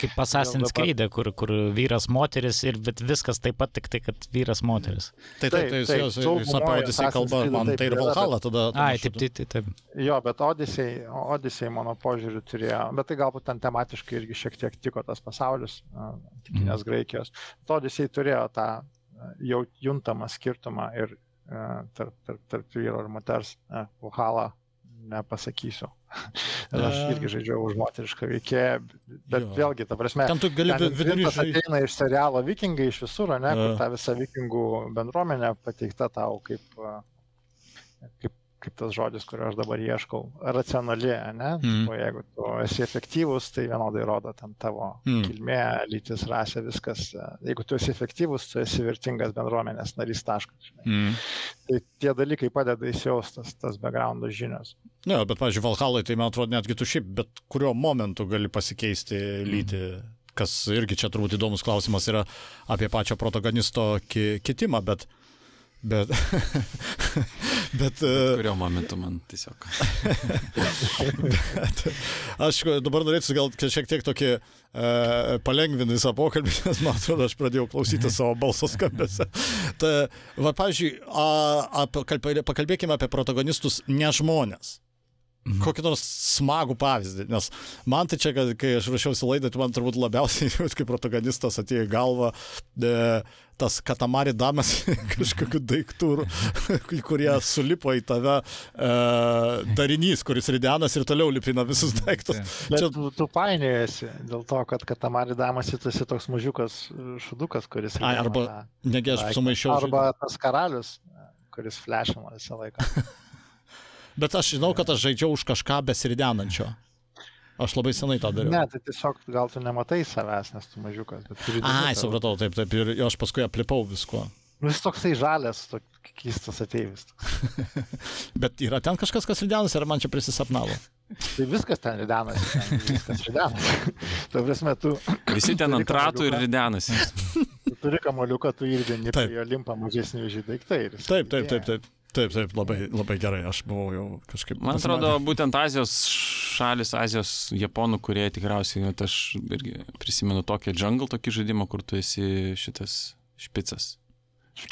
Kaip Assassin's Creed, kur, kur vyras, moteris ir viskas taip pat, tik tai, kad vyras, moteris. Tai taip, tai jūs apie Odisei kalba, man tai ir Valhalla tada. Ai, taip, taip, taip, taip. Jo, bet Odisei, Odisei mano požiūriu turėjo, bet tai galbūt ten tematiškai irgi šiek tiek tiko tas pasaulis, tikinės mm. Graikijos. Odisei turėjo tą jau juntamą skirtumą ir tarp, tarp, tarp vyro ir moters Valhalla nepasakysiu. Ir aš irgi žaidžiau už moterišką veikėją, bet jo. vėlgi, ta prasme, ten tu gali vidurį žaisti. ateina iš serialo Vikingai iš visur, ne, kur ta visa vikingų bendruomenė pateikta tau kaip, kaip kaip tas žodis, kurio aš dabar ieškau, racionali, ne? Mm. O jeigu tu esi efektyvus, tai vienodai rodo ten tavo mm. kilmė, lytis, rasė, viskas. Jeigu tu esi efektyvus, tu esi vertingas bendruomenės narys taškas. Mm. Tai tie dalykai padeda įsijaustas tas background žinios. Ne, bet, pavyzdžiui, Valhalai, tai man atrodo, netgi tu šiaip bet kuriuo momentu gali pasikeisti lytį. Mm kas irgi čia turbūt įdomus klausimas yra apie pačio protagonisto ki kitimą, bet Bet. <laughs> bet, bet e, kurio momentu man tiesiog. <laughs> bet, aš dabar norėčiau gal šiek tiek tokį e, palengvinti visą pokalbį, nes man atrodo, aš pradėjau klausyti <laughs> savo balso skambėse. Ta, va, pavyzdžiui, a, a, pakalbėkime apie protagonistus ne žmonės. Mhm. Kokį nors smagų pavyzdį, nes man tai čia, kai aš rašiausi laidą, tai man turbūt labiausiai, <laughs> kaip protagonistas atėjo į galvą, e, tas katamari damas <laughs> kažkokių daiktų, <laughs> kurie sulipo į tave e, darinys, kuris ridenas ir toliau lipina visus daiktus. Bet čia... tu, tu painėjasi dėl to, kad katamari damas esi toks mažiukas šudukas, kuris... Ai, arba, negi aš sumaišiau. Arba tas karalius, kuris flešina visą laiką. Bet aš žinau, kad aš žaidžiau už kažką besiridenančio. Aš labai senai tą dariau. Ne, tai tiesiog gal tu nematai savęs, nes tu mažiukas. Ai, supratau, taip, taip. Ir aš paskui aplipau viskuo. Nu, jis toksai žalės, toks keistas ateivis. <laughs> Bet yra ten kažkas, kas ridenasi, ar man čia prisisapnavo? Tai viskas ten ridenasi. Ten viskas ridenasi. <laughs> tu prasme, tu... Visi ten ant ratų ir ridenasi. tu turi kamoliuką, tu irgi prie jo limpa mažesni už jį daiktai. Taip, taip, taip, taip. Taip, taip, labai, labai gerai, aš buvau jau kažkaip. Man atrodo, būtent Azijos šalis, Azijos japonų, kurie tikriausiai, net aš irgi prisimenu tokį jungle, tokį žaidimą, kur tu esi šitas špicas.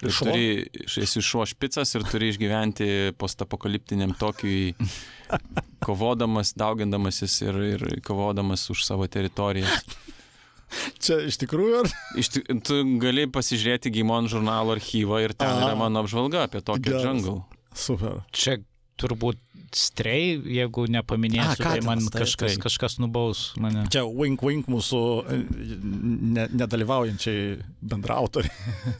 Ir turi, esi šuo špicas ir turi išgyventi postapokaliptiniam tokiui, kovodamas, daugindamasis ir, ir kovodamas už savo teritorijas. Čia iš tikrųjų ar? Iš, ti- tu gali pasižiūrėti Gimon žurnalo archyvą ir ten Aha. yra mano apžvalga apie tokį Geras. jungle. Super. Čia turbūt strei, jeigu nepaminėsiu, A, tai man katinas, taip, kažkas, taip. kažkas nubaus mane. Čia wink wink mūsų e, ne, nedalyvaujančiai bendrautoriai.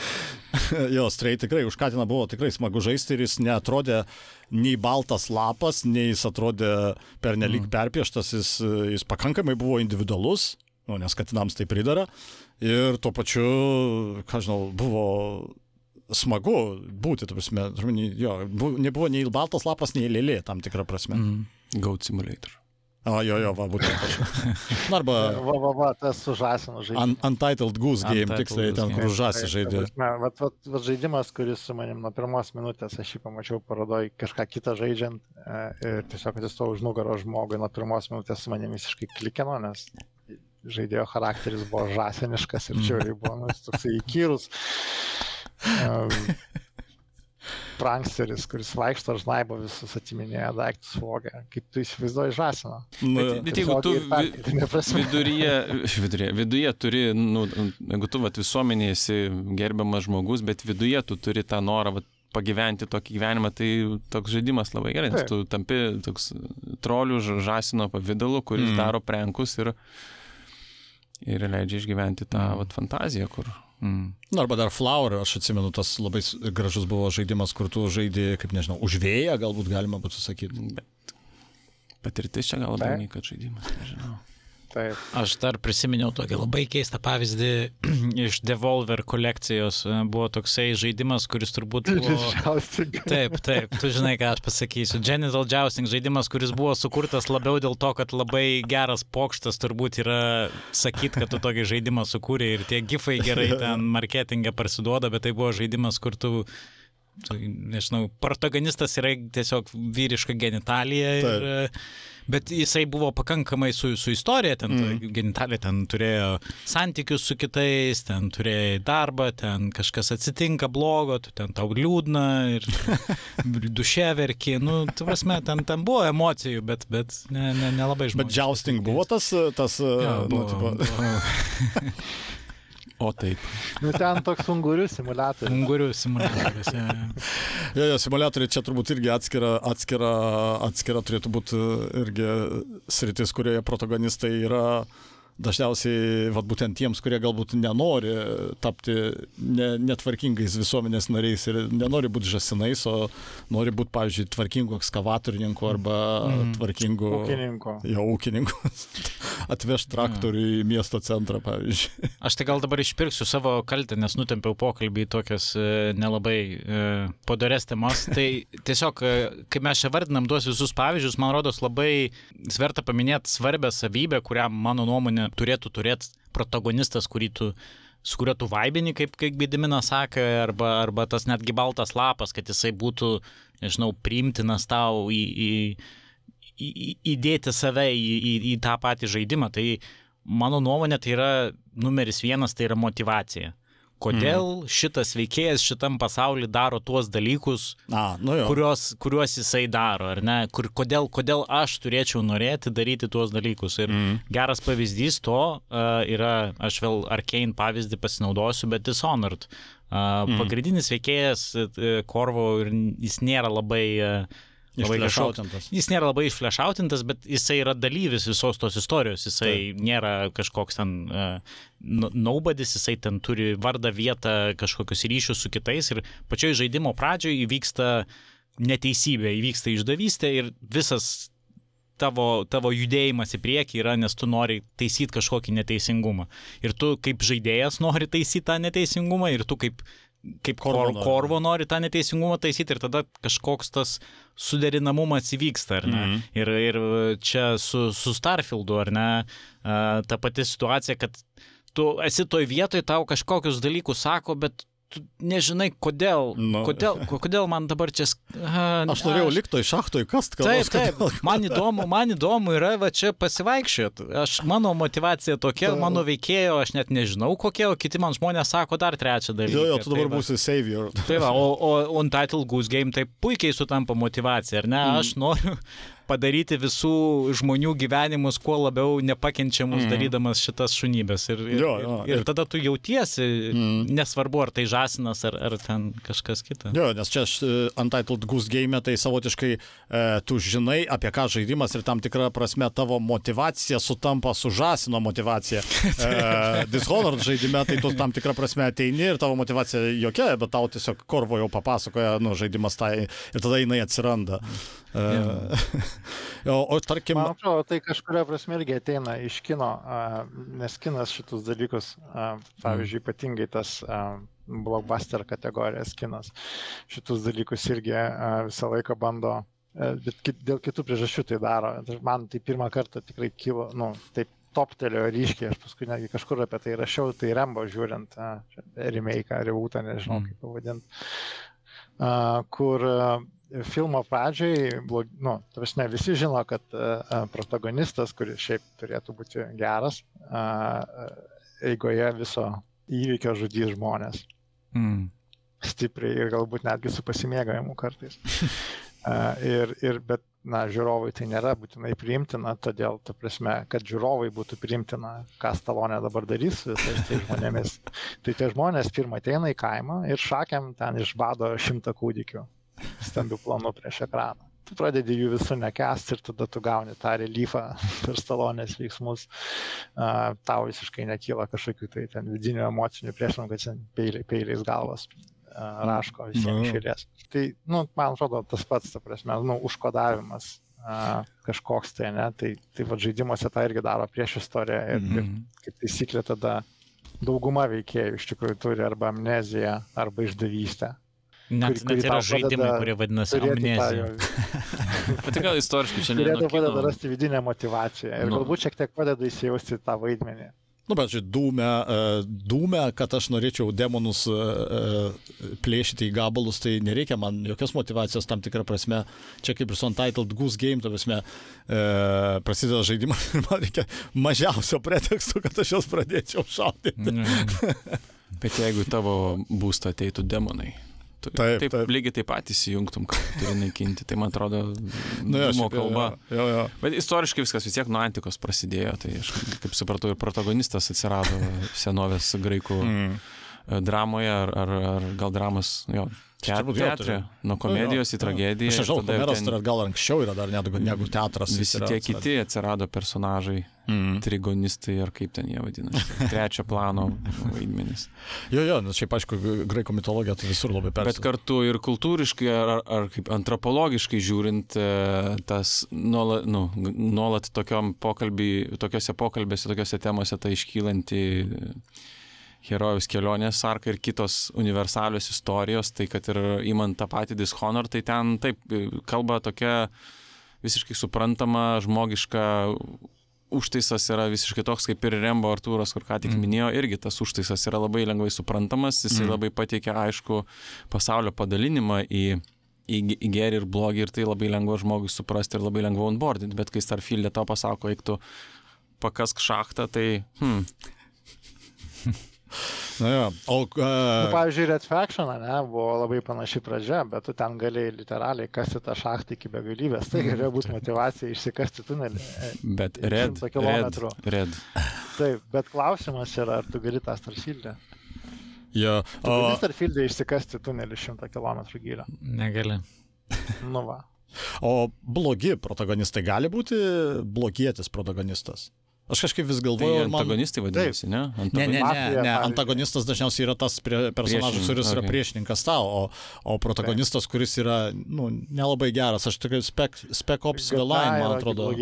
<laughs> jo, strei tikrai už Katiną buvo tikrai smagu žaisti ir jis netrodė nei baltas lapas, nei jis atrodė pernelyg mm. perpieštas, jis, jis pakankamai buvo individualus, nu, nes Katinams tai pridara. Ir tuo pačiu, ką žinau, buvo smagu būti, ta prasme, jo, bu, nebuvo nei baltas lapas, nei lėlė tam tikrą prasme. Mm. Goat Simulator. O, jo, jo, va, būtent aš. Na, arba <laughs> Va, va, va, tas su žasinu un, žaidimas. Untitled Goose Game, Untitled tiksliai Goose ten, Game. kur žasi žaidė. Vat, vat, vat žaidimas, kuris su manim nuo pirmos minutės, aš jį pamačiau parodoj kažką kitą žaidžiant e, ir tiesiog atsistojau už nugaro žmogui nuo pirmos minutės su manim visiškai klikino, nes žaidėjo charakteris buvo žasiniškas ir čia jau buvo nu, toksai įkyrus. <laughs> Um, pranksteris, kuris vaikšto ir žnaibo visus atiminėja daiktus vogia. Kaip tu įsivaizduoji žasiną? Nu, Bet, bet jeigu tu viduryje, viduryje, viduje turi, nu, jeigu tu vat, visuomenėje esi gerbiamas žmogus, bet viduje tu turi tą norą vat, pagyventi tokį gyvenimą, tai toks žaidimas labai gerai, nes tu tampi toks trolių žasino pavydalu, kuris Mm. mm. daro prenkus ir, ir leidžia išgyventi tą Mm. vat, fantaziją, kur Mm. Na, arba dar Flower, aš atsimenu, tas labai gražus buvo žaidimas, kur tu žaidži, kaip nežinau, už vėją, galbūt galima būtų sakyti. Bet patirtis čia gal nei kad žaidimas, nežinau. Taip. Aš dar prisiminiau tokį labai keistą pavyzdį <clears throat> iš Devolver kolekcijos. E, Buvo toksai žaidimas, kuris turbūt <laughs> buvo... Taip, taip, tu žinai, ką aš pasakysiu. Genital Jousting žaidimas, kuris buvo sukurtas labiau dėl to, kad labai geras pokštas turbūt yra sakyt, kad tu tokį žaidimą sukūrė ir tie gifai gerai <laughs> ten marketingė parsiduoda, bet tai buvo žaidimas, kur tu nežinau, protagonistas yra tiesiog vyriška genitalija. Ir, Bet jisai buvo pakankamai su, su istorija, ten mm. genitalė ten turėjo santykius su kitais, ten turėjo darbą, ten kažkas atsitinka blogo, ten tau liūdna ir <laughs> duše verki, nu, tu prasme, ten, ten buvo emocijų, bet, bet nelabai ne, ne nelabai Bet žmogiška. jousting buvo tas, tas Jo, nu, buvo, tipo, buvo. <laughs> <laughs> O taip. Nu, ten toks ungurių simulatorius. Ungurių simuliatorius. jo, jo. jo, simuliatoriai čia turbūt irgi atskira, atskira, atskira turėtų būti irgi sritis, kurioje protagonistai yra dažniausiai, vad būtent tiems, kurie galbūt nenori tapti ne, netvarkingais visuomenės nariais ir nenori būti žasinais, o nori būti, pavyzdžiui, tvarkingų ekskavatorininko arba mm. tvarkingų... Ūkininko. Jo, ūkininkų. <laughs> Atveš traktorių į miesto centrą, pavyzdžiui. <laughs> Aš tai gal dabar išpirksiu savo kaltę, nes nutempiau pokalbį į tokias e, nelabai e, padarės temas. <laughs> Tai tiesiog, e, kai mes čia vardinam tuos visus pavyzdžius, man rodos labai sverta paminėti svarbę savybę, kurią mano nuomonė turėtų turėti protagonistas, kurį tu su kuriuo tu vaibini, kaip, kaip Gediminas sakė, arba, arba tas netgi baltas lapas, kad jisai būtų, nežinau, priimtinas tau į, į, į- įdėti save į, į, į tą patį žaidimą. Tai mano nuomonė tai yra numeris vienas, tai yra motivacija. Kodėl mm. šitas veikėjas šitam pasauliu daro tuos dalykus, A, nu jo. kuriuos, kuriuos jisai daro, ar ne? Kur, kodėl, kodėl aš turėčiau norėti daryti tuos dalykus. Ir mm. geras pavyzdys to uh, yra, aš vėl Arkane pavyzdį pasinaudosiu, bet Dishonored. Uh, mm. Pagrindinis veikėjas uh, Korvo ir jis nėra labai... Uh, Išflešautintas. Jis nėra labai išflešautintas, bet jisai yra dalyvis visos tos istorijos. Jisai Taip. nėra kažkoks ten uh, naubadis, jisai ten turi vardą, vietą, kažkokius ryšius su kitais. Ir pačioj žaidimo pradžioje įvyksta neteisybė, įvyksta išdavystė ir visas tavo, tavo judėjimas į priekį yra, nes tu nori taisyti kažkokį neteisingumą. Ir tu kaip žaidėjas nori taisyti tą neteisingumą ir tu kaip kaip Korvo nori. korvo nori tą neteisingumą taisyti ir tada kažkoks tas suderinamumas įvyksta, ar ne? Mm. Ir, ir čia su, su Starfieldu, ar ne, ta pati situacija, kad tu esi toj vietoj, tau kažkokius dalykus sako, bet tu nežinai, kodėl, Nu. kodėl, ko- kodėl man dabar čia... a, Aš norėjau aš- likti šachtoj kast, kad Taip, taip, man įdomu, man įdomu yra va čia pasivaikščioti. Aš, mano motivacija tokia, Ta- mano veikėjo, aš net nežinau kokia, o kiti man žmonės sako dar trečią dalyką. Jo, jo, tu dabar Tai būsi savior. Tai va, o, o Untitled Goose Game tai puikiai sutampa motivacija, ar ne? Mm. Aš noriu padaryti visų žmonių gyvenimus kuo labiau nepakenčiamus, mm. darydamas šitas šunybės. Ir, ir, Jo, jo, ir, ir tada tu jautiesi, mm. nesvarbu, ar tai žasinas, ar, ar ten kažkas kita. Jo, nes čia aš e, Untitled Goose Game tai savotiškai e, tu žinai, apie ką žaidimas ir tam tikra prasme tavo motivacija sutampa su žasino motivacija. <laughs> E, Dishonored žaidime tai tu tam tikrą prasme ateini ir tavo motivacija jokia, bet tau tiesiog korvo jau papasakoja, nu, žaidimas tai ir tada jinai atsiranda. E, <laughs> o, o tarkim, Man atrodo, tai kažkuria prasme irgi ateina iš kino, nes kinas šitus dalykus, pavyzdžiui, ypatingai tas blockbuster kategorijos kinas, šitus dalykus irgi visą laiką bando, a, bet dėl kitų priežasčių tai daro. Man tai pirmą kartą tikrai kilo, nu, taip toptelėjo ryškiai, aš paskui netgi kažkur apie tai rašiau, tai Rembo žiūrint, remake, rebootą, nežinau Mm. kaip pavadinti, kur filmo pradžiai, blog, nu, ta prasme, visi žino, kad a, protagonistas, kuris šiaip turėtų būti geras, a, eigoje viso įvykio žudys žmonės Mm. stipriai ir galbūt netgi su pasimėgavimu kartais. A, <laughs> ir, ir, bet, na, žiūrovai tai nėra būtinai priimtina, todėl, ta prasme, kad žiūrovai būtų priimtina, ką Stalonė dabar darys su visais tais žmonėmis. Tai tie žmonės pirmą ateina į kaimą ir šakiam ten išbado šimtą kūdikių stambių planų prieš ekraną. Tu pradedi jų visų nekest ir tada tu gauni tą reliefą <laughs> per Stalonės veiksmus. A, tau visiškai nekyla kažkokių tai ten vidinių emocinių priešinų, kad ten peiliai, peiliais galvas a, raško Nu. visiems išėlės. Tai, nu, man atrodo, tas pats, ta prasme, nu, užkodavimas a, kažkoks tai, ne, tai, tai va žaidimuose tą irgi daro prieš istoriją ir, ir Mhm. kaip taisyklė tada dauguma veikėjų iš tikrųjų turi arba amneziją, arba išdavystę. Net, kuri- kuri net yra žaidimai, kurie vadinasi amnezija. <laughs> Bet tai gal istoriškai čia ne Kurie nuo tau padeda rasti vidinę motivaciją ir Nu. galbūt šiek tiek padeda įsijausti tą vaidmenį. Nu, bet žiūrėk, dūmė, e, dūmė, kad aš norėčiau demonus e, e, plėšyti į gabalus, tai nereikia man jokios motivacijos tam tikrą prasme. Čia kaip ir su Untitled Goose Game, ta prasme, e, prasideda žaidimas ir man reikia mažiausio preteksto, kad aš juos pradėčiau šaudyti. Mhm. <laughs> Bet jeigu tavo būstą ateitų demonai. Tu, Taip, taip, taip. lygiai taip pat įsijungtum, kad turi naikinti. Tai man atrodo, <laughs> Nu, jo, šiaip, jo, kalba. Jo, jo. Bet istoriškai viskas vis tiek nuo antikos prasidėjo, tai aš kaip supratau ir protagonistas atsirado senovės graikų Mm. dramoje, ar, ar, ar gal dramos, jo, Teatre, tai- nuo komedijos Jo, jo, į tragediją. Aš jau Homeras ten gal anksčiau yra dar negu, negu teatras. Visi yra tie kiti atsirado personažai, Mm. trigonistai ar kaip ten jie vadinasi, <laughs> trečio plano vaidmenys. Jo, jo, nes šiaip aišku, graikų mitologija tai visur labai Bet persipina. kartu ir kultūriškai ar, ar, ar kaip antropologiškai žiūrint, e, tas nuolat, nu, nuolat tokiom pokalbį, tokiuose pokalbėse, tokiuose temose ta iškylanti herojus kelionės arka ir kitos universalios istorijos, tai kad ir įmant tą patį Dishonor, tai ten taip e, kalba tokia visiškai suprantama, žmogiška užtaisas yra visiškai toks kaip ir Rembo Artūras, kur ką tik Mm. minėjo, irgi tas užtaisas yra labai lengvai suprantamas, jisai Mm. labai pateikia aišku pasaulio padalinimą į, į, į gerį ir blogį ir tai labai lengva žmogui suprasti ir labai lengva onboardinti, bet kai Starfield'e tau pasako, eik tu pakask šachtą, tai hmm, <laughs> Na, jo. O, Nu, uh, pavyzdžiui, Red Faction, ne, buvo labai panaši pradžia, bet tu ten galėjai literaliai kasti tą šachtą iki begalybės. Tai galėjo būti <laughs> motivacija išsikasti tunelį. E, bet red, red, red. Taip, bet klausimas yra, ar tu gali tą Starfield'e. jo, Tu gali o, Starfield'e išsikasti tunelį 100 km gylio. Negali. Nu va. o blogi protagonistai gali būti blogietis protagonistas. Aš kažkaip vis Tai galvoju, man... antagonistai vadinasi, ne? Ne, ne, Antagonistai. ne, Mafija, ne, pavyzdžiui. antagonistas dažniausiai yra tas prie, personažas, kuris yra okei. priešininkas tau, o, o protagonistas, kuris yra nu, nelabai geras. Aš tikrai spec, spec Ops The Line, man atrodo.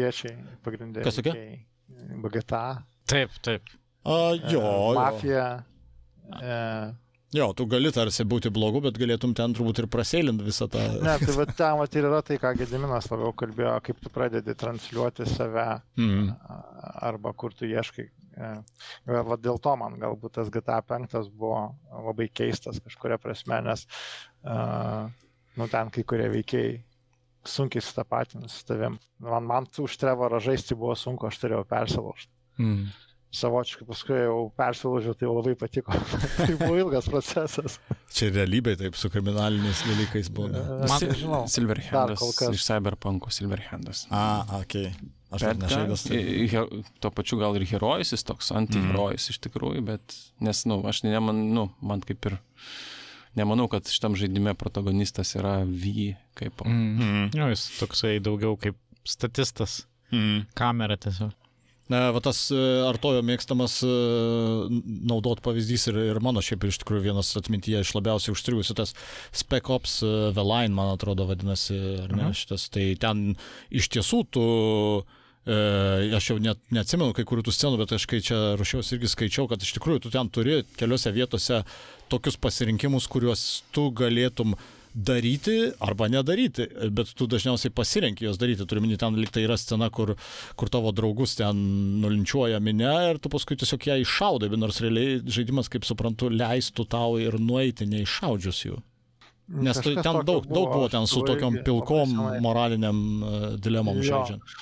Kas veikėjai. BGTA. Taip, taip. A, jo, e, jo. Jo, tu gali tarsi būti blogu, bet galėtum ten turbūt ir prasėlinti visą tą... ne, tai va ten vat ir yra tai, ką Gediminas labiau kalbėjo, kaip tu pradedi transliuoti save Mm. arba kur tu ieškai E, va dėl to man galbūt tas GTA 5 buvo labai keistas kažkuria prasme, nes uh, nu, ten kai kurie veikiai sunkiai sutapatinus su tavim. Man, man už Trevorą žaisti buvo sunku, aš turėjau persilaužti. Mm. Savočiai, paskui jau persilaužiau, tai jau labai patiko. <laughs> tai buvo ilgas procesas. Čia realybė taip su kriminaliniais dalykais buvo. Man, žinau, Silverhandas. Iš Cyberpunko Silverhandas. A, okei. Okay. Aš bet nežaidęs. Tai... Tuo pačiu gal ir herojus jis toks, antiherojus mm. iš tikrųjų, bet, nes, na, nu, aš neman, nu, man kaip ir nemanau, kad šitam žaidime protagonistas yra V kaip. Mm. Mm. Jo, jis toksai daugiau kaip statistas. Mm. Kamera tiesiog. Na, va tas e, Artojo mėgstamas e, naudot pavyzdys ir, ir mano šiaip iš tikrųjų vienas atmintyje iš labiausiai užstrigusių, tas Spec Ops The Line, man atrodo, vadinasi, ar ne, mhm. šitas. Tai ten iš tiesų tu uh, E, aš jau net neatsimenu kai kurių tų scenų, bet aš kai čia ruošiausi irgi skaičiau, kad iš tikrųjų tu ten turi keliose vietose tokius pasirinkimus, kuriuos tu galėtum daryti arba nedaryti, bet tu dažniausiai pasirenki juos daryti. Turiu minį, ten liktai yra scena, kur, kur tavo draugus ten nulinčiuoja minę ir tu paskui tiesiog ją iššaudai, bet nors realiai žaidimas, kaip suprantu, leistų tau ir nueiti neiššaudžius jų. Nes tai ten daug, buvo, daug buvo ten su tokiom pilkom moraliniam uh, dilemom jo. žaidžiant.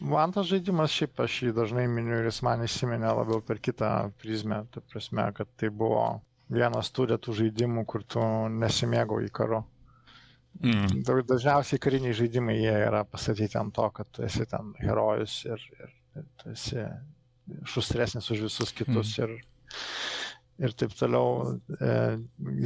Man tas žaidimas, šiaip aš jį dažnai miniu ir jis man įsiminė labiau per kitą prizmę. Ta prasme, kad tai buvo vienas tų retų žaidimų, kur tu nesimėgau į karu. Mm. Dažniausiai kariniai žaidimai jie yra pastatyti ant to, kad tu esi ten herojus ir, ir, tu esi šustresnis už visus kitus. Mm. Ir, ir taip toliau, e,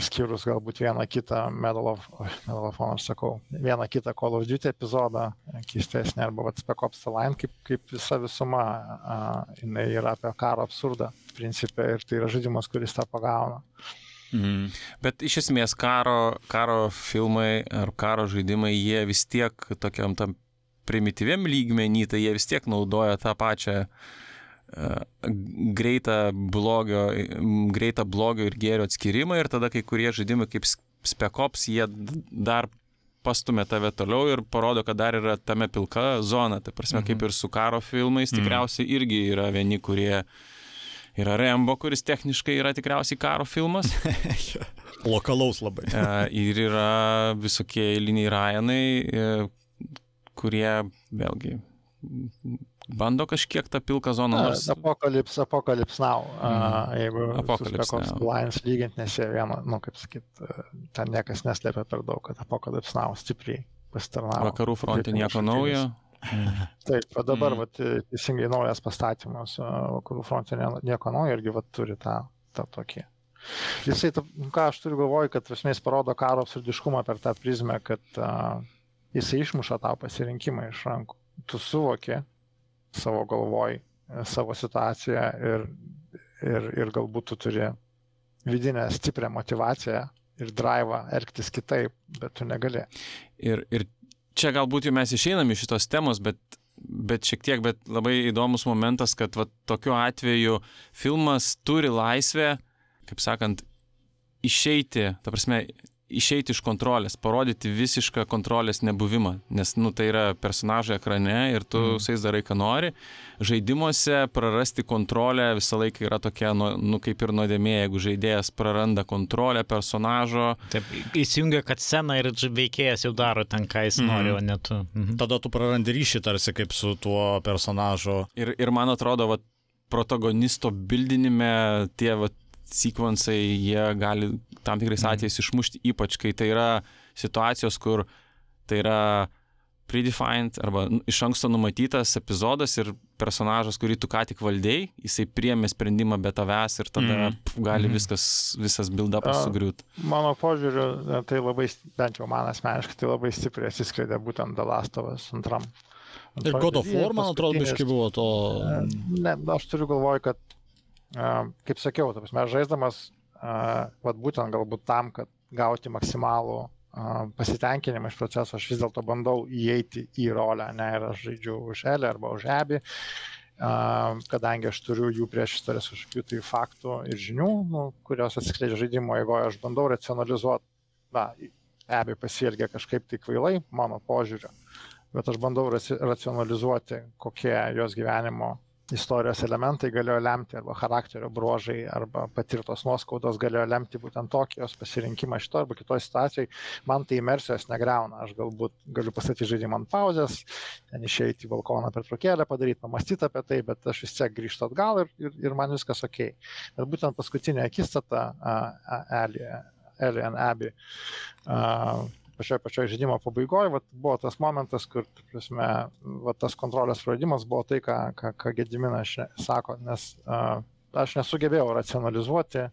išskyrus galbūt vieną kitą Medal of, Medal of Honor, sakau, vieną kitą Call of Duty epizodą, keistesnį, arba vat, Spec Ops The Line, kaip, kaip visa visuma, a, jinai yra apie karo absurdą, principė, ir tai yra žaidimas, kuris tą pagauna. Mm. Bet iš esmės karo, karo filmai ar karo žaidimai, jie vis tiek tokiam tam primityviam lygmenį, tai jie vis tiek naudoja tą pačią uh, greitą blogio, greitą blogio ir gėrio atskirimą ir tada kai kurie žaidimai kaip Spekops, jie dar pastumė tave toliau ir parodo, kad dar yra tame pilka zona. Tai prasme, mhm. kaip ir su karo filmais, mhm. tikriausiai irgi yra vieni, kurie yra Rembo, kuris techniškai yra tikriausiai karo filmas. <laughs> Lokalaus labai. ir yra visokie eiliniai Ryanai, e, kurie vėlgi bando kažkiek tą pilką zoną. Nors... Apokalips, apokalips now. Mm. Jeigu apokalips Lions lygint, nes jie vieną, nu, kaip sakyt, ten niekas neslėpia per daug, kad apokalips now stipriai pasitarnavo. Vakarų fronte nieko naujo. <laughs> Taip, o dabar, mm. vat, teisingai naujas pastatymas, vakarų fronte nieko naujo irgi vat, turi tą, tą tokį. Jisai, ką aš turiu galvoj, kad esmės parodo karo absurdiškumą per tą prizmę, kad uh, jisai išmuša tą pasirinkimą iš rankų. Tu suvoki, savo galvoj e, savo situaciją ir, ir, ir galbūt tu turi vidinę stiprią motivaciją ir drivą elgtis kitaip, bet tu negali. Ir, ir čia galbūt jau mes išeinam iš šitos temos, bet, bet šiek tiek, bet labai įdomus momentas, kad va, tokiu atveju filmas turi laisvę, kaip sakant, išeiti, ta prasme, išeiti iš kontrolės, parodyti visišką kontrolės nebuvimą, nes, nu, tai yra personažai ekrane ir tu mm. su jais darai, ką nori. Žaidimuose prarasti kontrolę visą laiką yra tokia, nu, nu kaip ir nuodėmė, jeigu žaidėjas praranda kontrolę personažo. Taip, įsijungia, kad scena ir veikėjas jau daro ten, ką jis mm. nori, o ne tu. Mhm. Tada tu prarandi ryšį tarsi kaip su tuo personažu. Ir, ir man atrodo, va, protagonisto bildinime tie va, sekvensai, jie gali tam tikrais mhm. atvejais išmušti, ypač kai tai yra situacijos, kur tai yra predefined arba iš anksto numatytas epizodas ir personažas, kurį tu ką tik valdėjai, jisai priemė sprendimą be tavęs ir tada mm. pf, gali mm. viskas, visas build-upas sugriūti. Mano požiūriu, tai labai, bent jau man asmeniškai, tai labai stipriai atsiskleidė būtent Dalastovas antram. Ir God of War, man atrodo, biškai buvo to. E, ne, aš turiu galvoj, kad, kaip sakiau, mes žaisdamas vat būtent galbūt tam, kad gauti maksimalų pasitenkinimą iš proceso, aš vis dėlto bandau įeiti į rolę, ne, ir aš žaidžiu už Elę arba už Ebį, kadangi aš turiu jų prieš istorijas kažkokių tai faktų ir žinių, nu, kurios atskleidžia žaidimo eigoje, aš bandau racionalizuoti, na, Ebį pasielgia kažkaip tai kvailai, mano požiūriu, bet aš bandau racionalizuoti, kokie jos gyvenimo istorijos elementai galėjo lemti, arba charakterio bruožai, arba patirtos nuoskaudos galėjo lemti būtent tokį jos pasirinkimą šito arba kitoje situacijoje, man tai imersijos negreuna. Aš galbūt galiu pasakyti žaidimą ant pauzės, ten išeiti į balkoną per trukėlę, padaryti, pamastyti apie tai, bet aš vis tiek grįžtu atgal ir, ir, ir man viskas ok. Bet būtent paskutinė akistata, Alien Abbey, pačioje pačioje žaidimo pabaigoje vat, buvo tas momentas, kur prasme, vat, tas kontrolės praradimas buvo tai, ką, ką, ką Gediminas sako, nes uh, aš nesugebėjau racionalizuoti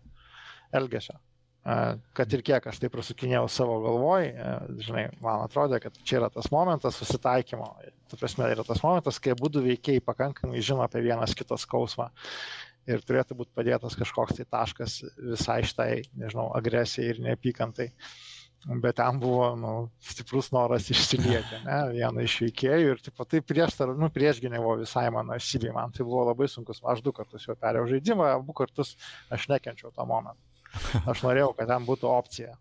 elgesio. Kad ir kiek aš tai prasukinėjau savo galvoj, žinai, man atrodė, kad čia yra tas momentas susitaikymo. Tu prasme, yra tas momentas, kai būdų veikiai pakankamai žino apie vienas kitos skausmą ir turėtų būti padėtas kažkoks tai taškas visai šitai, nežinau, agresijai ir neapykantai. Uh, bet ten buvo nu, stiprus noras išsilieti, ne, vieną iš veikėjų ir taip, tai prieštar, nu, priešginė buvo visai mano esybė, man tai buvo labai sunkus, aš du kartus jau perėjau žaidimą, abu kartus aš nekenčiau tą momentą. Aš norėjau, kad ten būtų opcija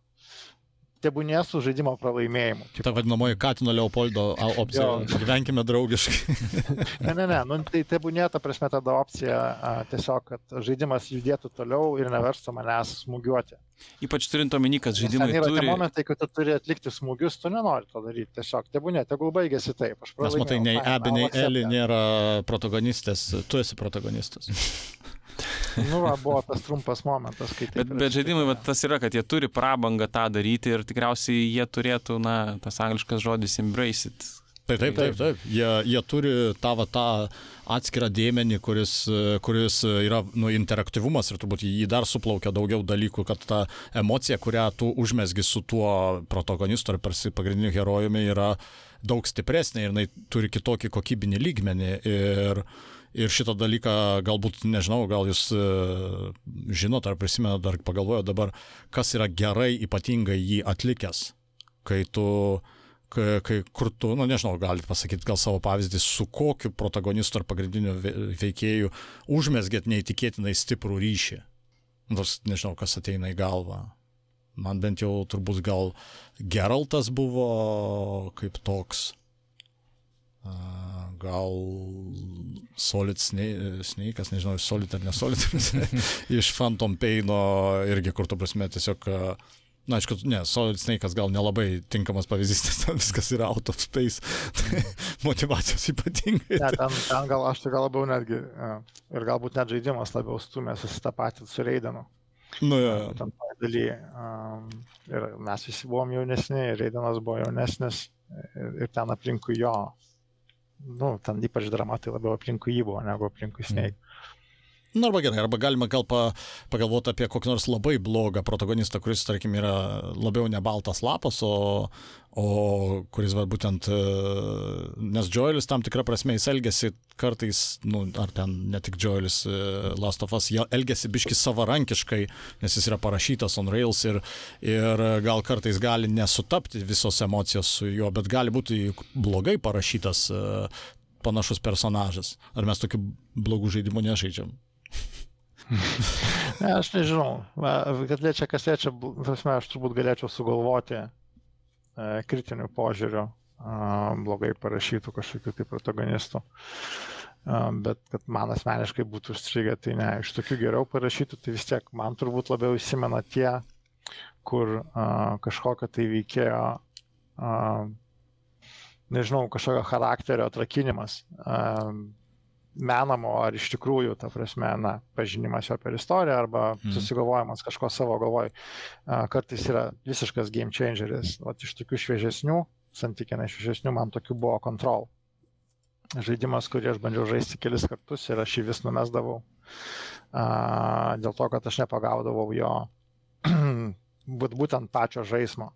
tebūnė su žaidimo pralaimėjimu. Ta vadinamoji Katino Leopoldo opcija. Jo. <laughs> Gyvenkime draugiškai. <laughs> ne, ne, ne, nu, tai tebūnė ta prasme tada opcija a, tiesiog, kad žaidimas judėtų toliau ir neverstų manęs smūgiuoti. Ypač turint omeny, kad žaidimai yra turi... Yra momentai, kai tu turi atlikti smūgius, tu nenori to daryti. Tiesiog tebūnė, tegul baigėsi taip. Nes matai, nei Ebi, nei Eli nėra protagonistės, tu esi protagonistas. <laughs> nu, va, buvo tas trumpas momentas, kai tai. Bet, bet žaidimai, va, tas yra, kad jie turi prabangą tą daryti ir tikriausiai jie turėtų, na, tas angliškas žodis embrace it. Taip, taip, taip, taip. Jie, jie turi tą, va, tą atskirą dėmenį, kuris, kuris yra nu, interaktyvumas ir turbūt jį dar suplaukia daugiau dalykų, kad ta emocija, kurią tu užmesgi su tuo protagonistu ar pagrindiniu herojumi, yra daug stipresnė ir jinai turi kitokį kokybinį lygmenį. Ir, uh, Ir šitą dalyką galbūt, nežinau, gal jūs e, žinot ar prisimenat, ar pagalvojot dabar, kas yra gerai ypatingai jį atlikęs, kai tu, kai, kai kur tu, nu nežinau, galit pasakyti gal savo pavyzdį, su kokiu protagonistu ar pagrindiniu veikėju užmesgėt neįtikėtinai stiprų ryšį. Nors nežinau, kas ateina į galvą. Man bent jau turbūt gal Geraltas buvo kaip toks. Gal Solid Snake'as, nežinau, Solid ar nesolid, <laughs> iš Phantom Paino irgi, kur tu prasme tiesiog, na, aišku, ne, Solid Snake'as gal nelabai tinkamas pavyzdys, <laughs> nes ten viskas yra out of space, <laughs> motivacijos ypatingai. Ne, ten, ten gal aš tai gal labiau netgi, ir galbūt net žaidimas labiau stumė susitapatyti su Reidenu. Nu, jo. Tam daly. Um, ir mes visi buvom jaunesni, ir Reidenas buvo jaunesnis, ir, ir ten aplinkui jo nu, ten ypač drama tai labiau aplinkui jį buvo negu aplinkui Snake. Mm. Na arba gerai, arba galima gal pa, pagalvoti apie kokį nors labai blogą protagonistą, kuris, tarkim, yra labiau ne baltas lapas, o, o kuris, va, būtent, e, nes Joelis tam tikrą prasme jis elgesi kartais, nu, ar ten ne tik Joelis e, Last of Us, jie elgesi biški savarankiškai, nes jis yra parašytas on Rails ir, ir gal kartais gali nesutapti visos emocijos su juo, bet gali būti blogai parašytas e, panašus personažas. Ar mes tokių blogų žaidimų nežaidžiam? <laughs> ne, aš nežinau, kad liečia kas liečia, prasme, aš turbūt galėčiau sugalvoti e, kritinių požiūrių e, blogai parašytų kažkokių tai protagonistų. Bet kad man asmeniškai būtų užstrigę, tai ne, iš tokių geriau parašytų, tai vis tiek man turbūt labiau įsimena tie, kur kažkokio tai veikėjo, nežinau, kažkokio charakterio atrakinimas. Menamo ar iš tikrųjų, ta prasme, na, pažinimas jo per istoriją arba mm. susigalvojimas kažko savo galvoj, kartais yra visiškas game changeris. O iš tokių šviežesnių, santykinai šviežesnių, man tokių buvo kontrol. Žaidimas, kurį aš bandžiau žaisti kelis kartus ir aš jį vis numesdavau. Dėl to, kad aš nepagaudavau jo <clears throat> būtent pačio žaismo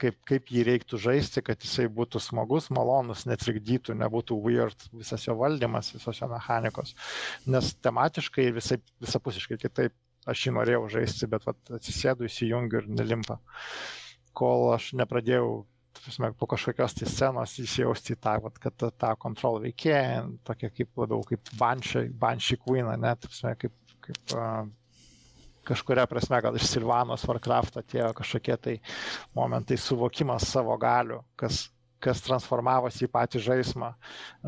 kaip, kaip jį reiktų žaisti, kad jisai būtų smagus, malonus, netrikdytų, nebūtų weird visas jo valdymas, visos jo mechanikos. Nes tematiškai ir visai, visapusiškai kitaip aš jį norėjau žaisti, bet vat, atsisėdu, įsijungiu ir nelimpa. Kol aš nepradėjau prasme, po kažkokios tai scenos įsijausti į tą, vat, kad tą, tą kontrol veikėją, tokia kaip labiau kaip Banshee, Banshee Queen, net, prasme, kaip, kaip uh, kažkuria prasme gal iš Silvanos Warcraft atėjo kažkokie tai momentai suvokimas savo galių, kas kas transformavosi į patį žaismą.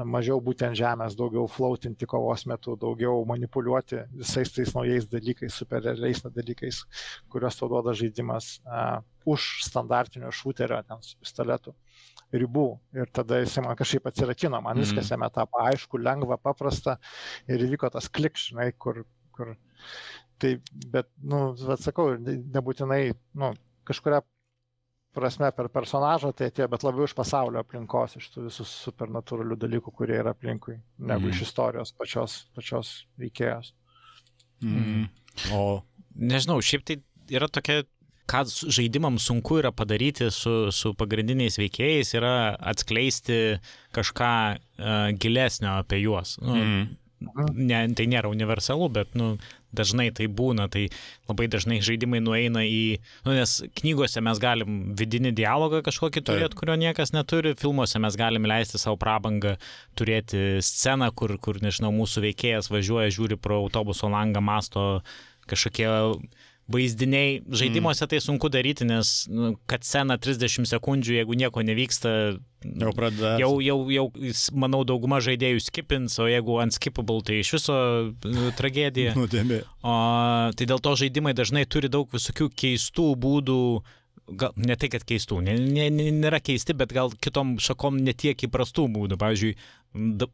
Mažiau būti ant žemės, daugiau flautinti kovos metu, daugiau manipuliuoti visais tais naujais dalykais, superrealiais dalykais, kuriuos tau duoda žaidimas uh, už standartinio šūterio, ten su pistoletu ribų. Ir tada jisai man kažkaip atsirakino, man viskas Mhm. jame tapo aišku, lengva, paprasta ir įvyko tas klikšnai, kur, kur tai, bet, nu, atsakau, nebūtinai, nu, kažkuria prasme per personažą tai atėjo, bet labiau iš pasaulio aplinkos, iš tų visų supernatūralių dalykų, kurie yra aplinkui, negu Mhm. iš istorijos pačios, pačios veikėjos. Mm. O Nežinau, šiaip tai yra tokia, ką žaidimams sunku yra padaryti su, su pagrindiniais veikėjais, yra atskleisti kažką uh, gilesnio apie juos. Nu, Mm. ne, tai nėra universalu, bet nu, dažnai tai būna, tai labai dažnai žaidimai nueina į, nu, nes knygose mes galim vidinį dialogą kažkokį turėti, kurio niekas neturi, filmuose mes galim leisti savo prabangą turėti sceną, kur, kur, nežinau, mūsų veikėjas važiuoja, žiūri pro autobuso langą, masto kažkokie vaizdiniai. Žaidimuose tai sunku daryti, nes, nu, kad scena 30 sekundžių, jeigu nieko nevyksta, jau pradeda. Jau, jau, jau, manau, dauguma žaidėjų skipins, o jeigu unskippable, tai iš viso nu, tragedija. Nuodėmė. O, tai dėl to žaidimai dažnai turi daug visokių keistų būdų, gal ne tai, kad keistų, ne, ne, ne, nėra keisti, bet gal kitom šakom netiek įprastų būdų. Pavyzdžiui,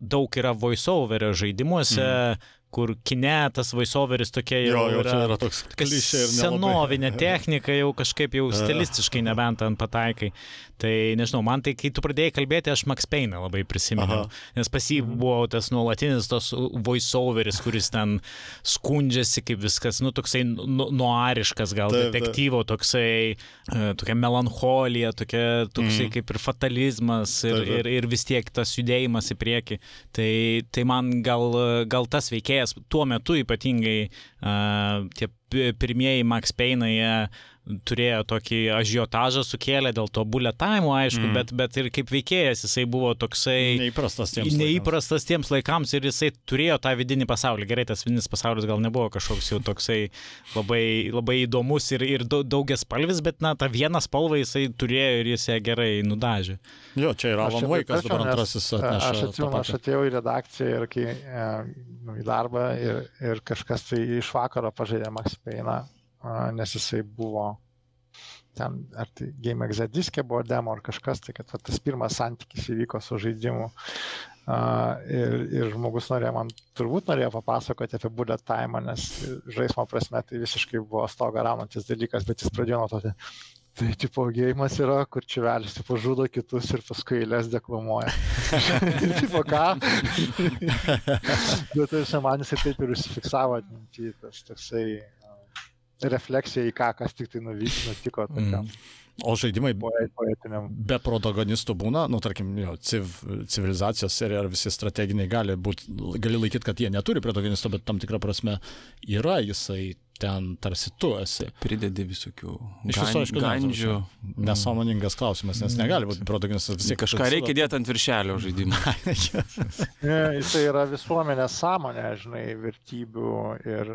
daug yra voiceoverio žaidimuose, mm. kur kine tas voiceoveris tokia Jo, jau jau čia yra yra toks klišė ir senovinė <laughs> technika jau kažkaip jau stilistiškai nebent ant pataikai. Tai nežinau, man tai, kai tu pradėjai kalbėti, aš Max Payne labai prisiminiau. Aha. Nes pas jį buvo tas nuolatinis tos voiceoveris, kuris ten skundžiasi, kaip viskas, nu, toksai nu- nuariškas, gal Taip, detektyvo, toksai, e, tokia melancholija, tokia, toksai Mhm. kaip ir fatalizmas ir, Taip, taip. ir, ir vis tiek tas judėjimas į priekį. Tai, tai man gal, gal tas veikėjas tuo metu ypatingai uh, tie pi- pirmieji Max Payne, jie turėjo tokį ažiotažą sukėlę dėl to bullet time, aišku, Mm. bet, bet ir kaip veikėjas jisai buvo toksai Neįprastas tiems. laikams. neįprastas tiems laikams ir jisai turėjo tą vidinį pasaulį. Gerai, tas vidinis pasaulis gal nebuvo kažkoks jau toksai labai, labai įdomus ir, ir dau- daugias spalvis, bet na, tą vieną spalvą jisai turėjo ir jis ją gerai nudažė. Jo, čia yra Alan Vaikas, dabar antrasis atneša. Aš atsimenu, aš atėjau į redakciją ir kai e, nu, į darbą ir, ir kažkas tai iš vakaro pažaidė Max Payne, nes jisai buvo ten, ar tai Game Exe diskė buvo demo ar kažkas, tai kad va, tas pirmas santykis įvyko su žaidimu. Uh, ir, ir žmogus norėjo, man turbūt norėjo papasakoti apie bullet time, nes žaismo prasme tai visiškai buvo stoga raunantis dalykas, bet jis pradėjo nuo to, tai, tai tipo gėjimas yra, kur čiuvelis tipo žudo kitus ir paskui eilės deklamuoja. <laughs> ir tipo ką? <laughs> bet tai man jisai taip ir užsifiksavo, atminty, tas toksai refleksija į ką, kas tik tai nutiko tokiam Mm. O žaidimai poe- poetiniam. be protagonistų būna, nu, tarkim, jo, civ, civilizacijos serija ar visi strateginiai gali būti, gali laikyti, kad jie neturi protagonisto, bet tam tikrą prasme yra jisai ten tarsi tu esi. Pridedi visokių Iš viso, aišku, gandžių. Nesąmoningas klausimas, nes negali būti protagonistas vis tiek Kažką reikia dėti ant viršelio žaidimą. <laughs> Jisai yra visuomenės sąmonė, žinai, vertybių ir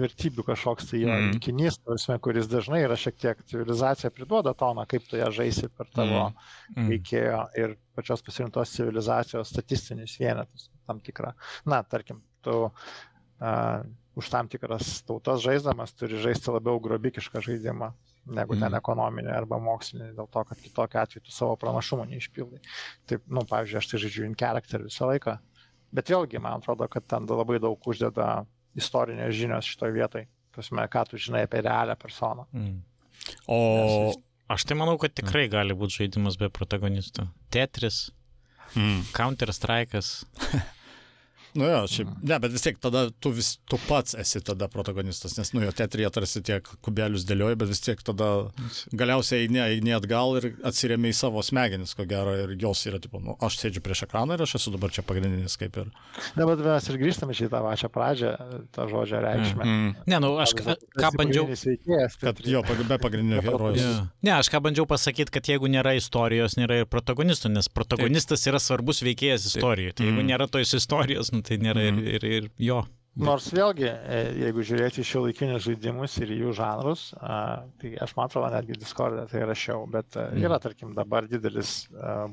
vertybių kažkoks tai jo rinkinys, prasme, kuris dažnai yra šiek tiek civilizacija priduoda toną, kaip tu ją žaisi per tavo Mm. veikėjo ir pačios pasirinktos civilizacijos statistinius vienetus tam tikrą. Na, tarkim, tu uh, už tam tikras tautas žaisdamas turi žaisti labiau grobikišką žaidimą negu ten Mhm. ekonominį arba mokslinį, dėl to, kad kitokiu atveju tu savo pranašumų neišpildai. Taip, nu, pavyzdžiui, aš tai žaidžiu in character visą laiką, bet vėlgi, man atrodo, kad ten labai daug uždeda istorinės žinios šitoje vietoje. Pasme, ką tu žinai apie realią personą. Mm. O Aš tai manau, kad tikrai gali būti žaidimas be protagonistų. Tetris, mm. Counter Strike'as. <laughs> Nu jo, šiaip, ne, bet vis tiek tada tu, vis, tu pats esi tada protagonistas, nes, nu jo, teatrija tarsi tiek kubelius dėlioja, bet vis tiek tada galiausiai eini, eini atgal ir atsiriami į savo smegenis, ko gero, ir jos yra, tipo, nu, aš sėdžiu prieš ekraną ir aš esu dabar čia pagrindinis kaip ir. Na, bet mes ir grįžtame į tą pačią pradžią, tą žodžio reikšmę. Mm. Ne, nu aš ką, ką bandžiau. Veikėjas, tai Kad jo, be pagrindinio <laughs> herojus. Jo. Ne, aš ką bandžiau pasakyti, kad jeigu nėra istorijos, nėra ir protagonistų, nes protagonistas yra svarbus veikėjas istorijoje. Tai jeigu Mm. nėra tos istorijos, nu, tai nėra ir, Mm. ir, ir jo. Nors vėlgi, e, jeigu žiūrėti šio laikinius žaidimus ir jų žanrus, tai aš man atrodo netgi Discord'e tai rašiau, bet e, mhm. yra, tarkim, dabar didelis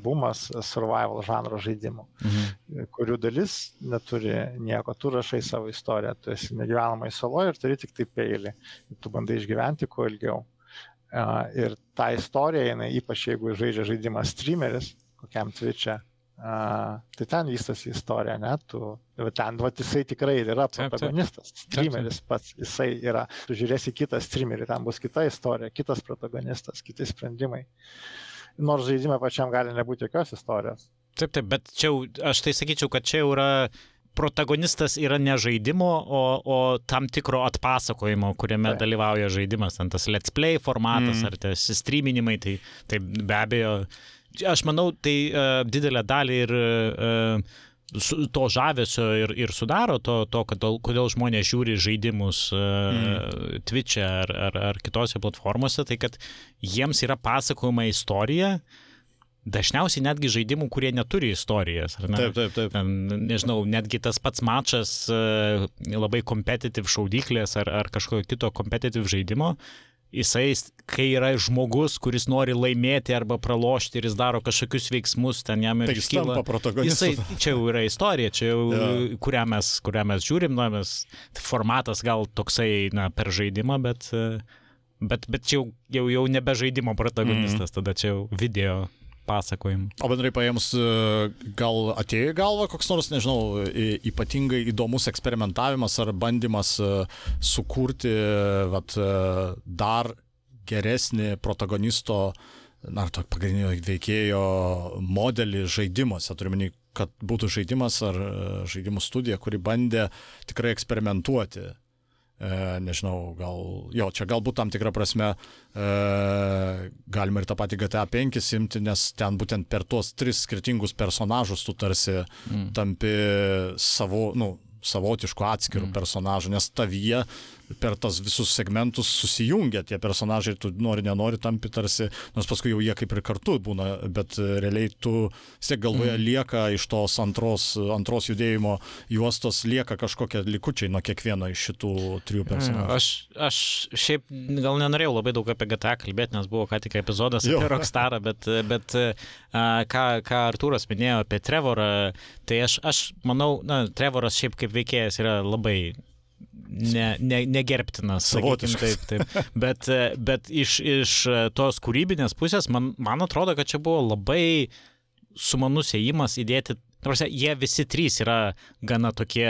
bumas survival žanro žaidimų, mhm. kurių dalis neturi nieko, tu rašai savo istoriją, tu esi negyvenamai saloje ir turi tik tai peilį, tu bandai išgyventi kuo ilgiau. Ir ta istorija, jinai, ypač jeigu žaidžia žaidimą streameris, kokiam Twitch'e, A, tai ten vystosi istorija, net tu, ten, va, jisai tikrai yra protagonistas, streameris pats, jisai yra, tu žiūrėsi kitą streamerį, ten bus kita istorija, kitas protagonistas, kiti sprendimai. Nors žaidime pačiam gali nebūti jokios istorijos. Taip, taip, bet čia jau, aš tai sakyčiau, kad čia jau yra protagonistas yra ne žaidimo, o, o tam tikro atpasakojimo, kuriame tai. dalyvauja žaidimas, ten tas let's play formatas mm. ar tas streaminimai, tai, tai be abejo aš manau, tai uh, didelę dalį ir uh, to žavesio ir, ir sudaro to, to kad, kodėl žmonės žiūri žaidimus mm. Twitch'e ar, ar, ar kitose platformose, tai kad jiems yra pasakojama istorija, dažniausiai netgi žaidimų, kurie neturi istorijas. Ne? Taip, taip, taip. Nežinau, netgi tas pats mačas labai kompetitiv šaudyklės ar, ar kažkokio kito kompetitiv žaidimo, jisai, kai yra žmogus, kuris nori laimėti arba pralošti ir jis daro kažkokius veiksmus, ten jam ir tai iškyla jisai, čia jau yra istorija, čia jau, ja. kurią, mes, kurią mes žiūrim, na, mes, formatas gal toksai, na, per žaidimą, bet, bet, bet čia jau, jau, jau nebe žaidimo protagonistas, mm. tada čia jau video pasakojimų. O bendrai paėmus, e, gal atėjo į galvą koks nors, nežinau, ypatingai įdomus eksperimentavimas ar bandymas e, sukurti vat, e, dar geresnį protagonisto, na, to pagrindinio veikėjo modelį žaidimuose. Turiu menį, kad būtų žaidimas ar žaidimų studija, kuri bandė tikrai eksperimentuoti E, nežinau, gal, jo, čia galbūt tam tikrą prasme e, galima ir tą patį GTA 5 simti, nes ten būtent per tuos tris skirtingus personažus tu tarsi mm. tampi savo, nu, savotiškų atskirų mm. personažų, nes tavyje per tas visus segmentus susijungia tie personažai ir tu nori, nenori tampi tarsi, nors paskui jau jie kaip ir kartu būna, bet realiai tu vis tiek galvoje mm. lieka iš tos antros, antros judėjimo juostos, lieka kažkokie likučiai nuo kiekvieno iš šitų trijų mm, personažų. Aš, aš šiaip gal nenorėjau labai daug apie GTA kalbėti, nes buvo ką tik epizodas jo. apie <laughs> Rockstarą, bet, bet ką, ką Artūras minėjo apie Trevorą, tai aš, aš manau, na, Trevoras šiaip kaip veikėjas yra labai ne, ne, negerbtinas, sakykim, taip, taip. Bet, bet iš, iš tos kūrybinės pusės, man, man atrodo, kad čia buvo labai sumanus ėjimas įdėti, tarsi, jie visi trys yra gana tokie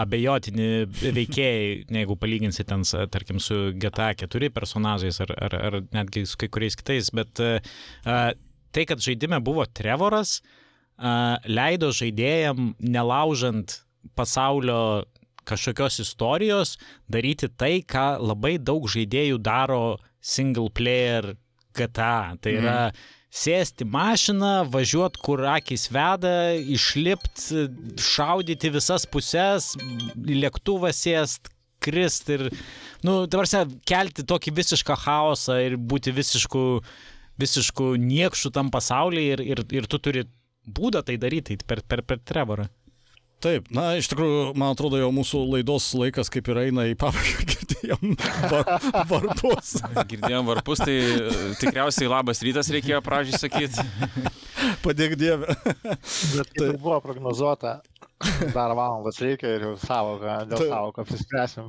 abejotini veikėjai, <laughs> jeigu palyginsi ten, tarkim, su GTA 4 personažais ar, ar, ar netgi su kai kuriais kitais, bet uh, tai, kad žaidime buvo Trevoras, uh, leido žaidėjam, nelaužant pasaulio kažkokios istorijos, daryti tai, ką labai daug žaidėjų daro single player GTA. Tai yra mm. sėsti mašiną, važiuoti, kur akis veda, išlipti, šaudyti visas pusės, lėktuvą sėsti, krist ir, nu, dabar kelti tokį visišką chaosą ir būti visišku, visišku niekšu tam pasaulyje ir, ir, ir tu turi būdą tai daryti per, per, per Trevorą. Taip, na, iš tikrųjų, man atrodo, jau mūsų laidos laikas kaip ir eina į pabaigą, <laughs> girdėjom var, varpus. girdėjom varpus, tai e, tikriausiai labas rytas reikėjo pradžiai sakyti. Padėk Dieve. Bet tai buvo prognozuota, Dar valandas reikia ir jau savoką, dėl tai, savoką apsispręsim.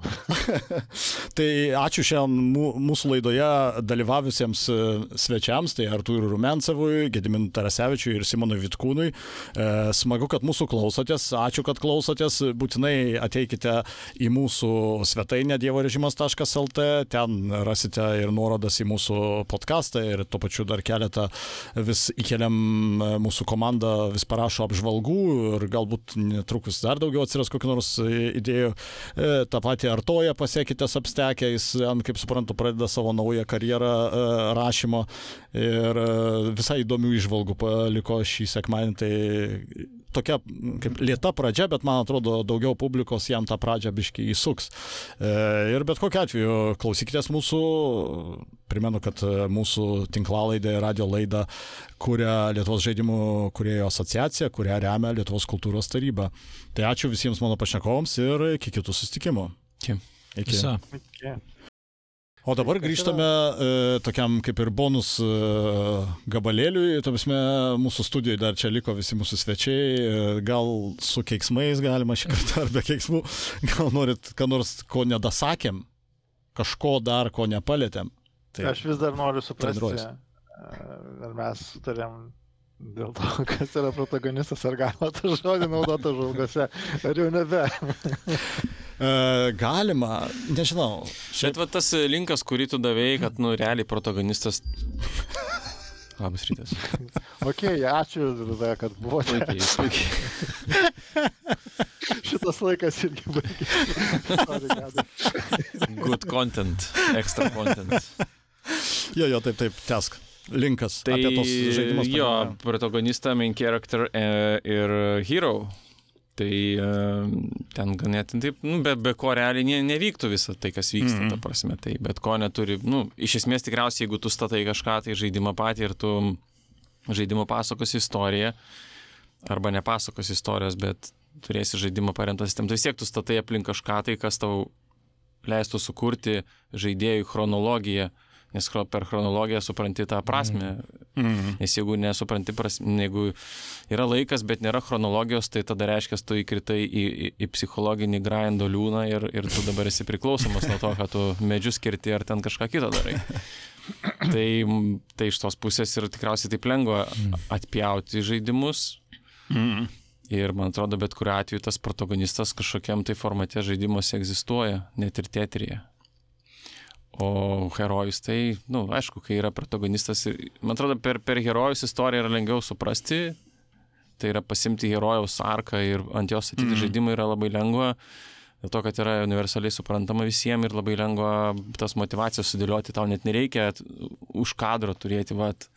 <laughs> tai ačiū šiandien mūsų laidoje dalyvavusiems e, svečiams, tai Artūrui Rumensavui, Gedimin Tarasevičiui ir Simonui Vitkūnui. E, smagu, kad mūsų klausotės, ačiū, kad klausotės, būtinai ateikite į mūsų svetainę dievorežimas.lt, ten rasite ir nuorodas į mūsų podcastą ir tuo pačiu dar keletą vis įkeliam e, mūsų komandą, vis parašo apžvalgų ir galbūt netrukus dar daugiau atsiras kokių nors e, idėjų. E, Ta pati Artoja pasiekite Substekę, jis, kaip suprantu, pradeda savo naują karjerą e, rašymo ir visai įdomių išvalgų paliko šį sekmadienį. Tai tokia mm, kaip lieta pradžia, bet man atrodo daugiau publikos jam tą pradžią biškai įsuks. E, ir bet kokiu atveju klausykitės mūsų, primenu, kad e, mūsų tinklalaidę, radio laidą kuria Lietuvos žaidimų kuriejo asociacija, kurią remia Lietuvos kultūros taryba. Tai ačiū visiems mano pašnekovams ir iki kitų susitikimų. Iki. Iki. Viso. Okay. O dabar grįžtame e, tokiam kaip ir bonus e, gabalėliui. Tuomisme, mūsų studijoje dar čia liko visi mūsų svečiai. E, gal su keiksmais galima šį kartą ar be keiksmų. Gal norit, ką nors, ko nedasakėm, kažko dar, ko nepalėtėm. Tai aš vis dar noriu suprasti, treniruojuosi. e, ar mes sutarėm dėl to, <laughs> kas yra protagonistas, ar galima tą žodį naudoti žvalgose, ar jau nebe. <laughs> E, galima, nežinau. Bet va tas linkas, kurį tu davėjai, kad, nu, realiai protagonistas. Labas rytas. <laughs> Ok, ačiū, kad buvote. Puikiai, puikiai. Šitas laikas irgi Gedai. Good content, extra content. Jo, jo, taip, taip, tesk. Linkas. Tai apie tos žaidimus. jo, pagalvojom. protagonistą, main character e, ir hero. Tai e, ten ganėtinai taip, nu, be, be ko realiai ne, nevyktų visą tai, kas vyksta, mm Mhm. -hmm. ta prasme. Tai bet ko neturi, nu, iš esmės tikriausiai, jeigu tu statai kažką, tai žaidimą patį ir tu žaidimo pasakos istoriją, arba nepasakos istorijos, bet turėsi žaidimą paremtą sistemą, tai vis tiek tu statai aplink kažką, tai kas tau leistų sukurti žaidėjų chronologiją, nes per chronologiją supranti tą prasme. Mhm. Nes jeigu nesupranti, prasme, jeigu yra laikas, bet nėra chronologijos, tai tada reiškia, tu įkritai į, į, į psichologinį grindo liūną ir, ir tu dabar esi priklausomas nuo to, kad tu medžius kirti ar ten kažką kitą darai. <clears throat> Tai, tai iš tos pusės ir tikriausiai taip lengva atpjauti žaidimus. Mhm. Ir man atrodo, bet kuriu atveju tas protagonistas kažkokiam tai formate žaidimuose egzistuoja, net ir teatrija. O herojus tai, na, nu, aišku, kai yra protagonistas, man atrodo, per, per herojus istoriją yra lengviau suprasti, tai yra pasimti herojaus arką ir ant jos statyti mm. žaidimą yra labai lengva, dėl to, kad yra universaliai suprantama visiems ir labai lengva tas motivacijas sudėlioti, tau net nereikia už kadro turėti, vat,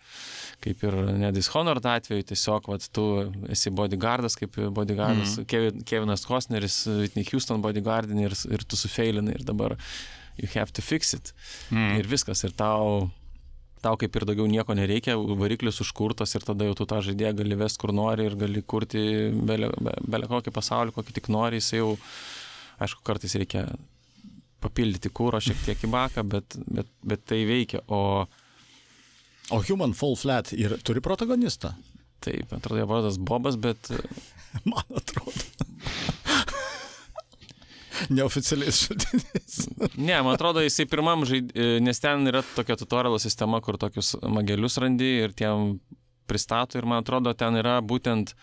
kaip ir nedishonored atveju, tiesiog, vat, tu esi bodyguardas, kaip bodyguardas, mm. Kevin, Kevinas Costneris, Whitney Houston bodyguardinį ir, ir tu sufeilinai ir dabar you have to fix it. Mhm. Ir viskas, ir tau, tau kaip ir daugiau nieko nereikia, variklis užkurtas ir tada jau tu tą žaidėją gali vesti kur nori ir gali kurti belė, be, belė kokį pasaulį, kokį tik nori, jis jau, aišku, kartais reikia papildyti kūro šiek tiek į baką, bet, bet, bet tai veikia. O O Human Fall Flat ir turi protagonistą? taip, atrodo, jo vardas Bobas, bet <laughs> Man atrodo. <laughs> Neoficialiais šaltiniais. ne, man atrodo, jisai pirmam žaidė, nes ten yra tokia tutorialo sistema, kur tokius magelius randi ir tiem pristato ir man atrodo, ten yra būtent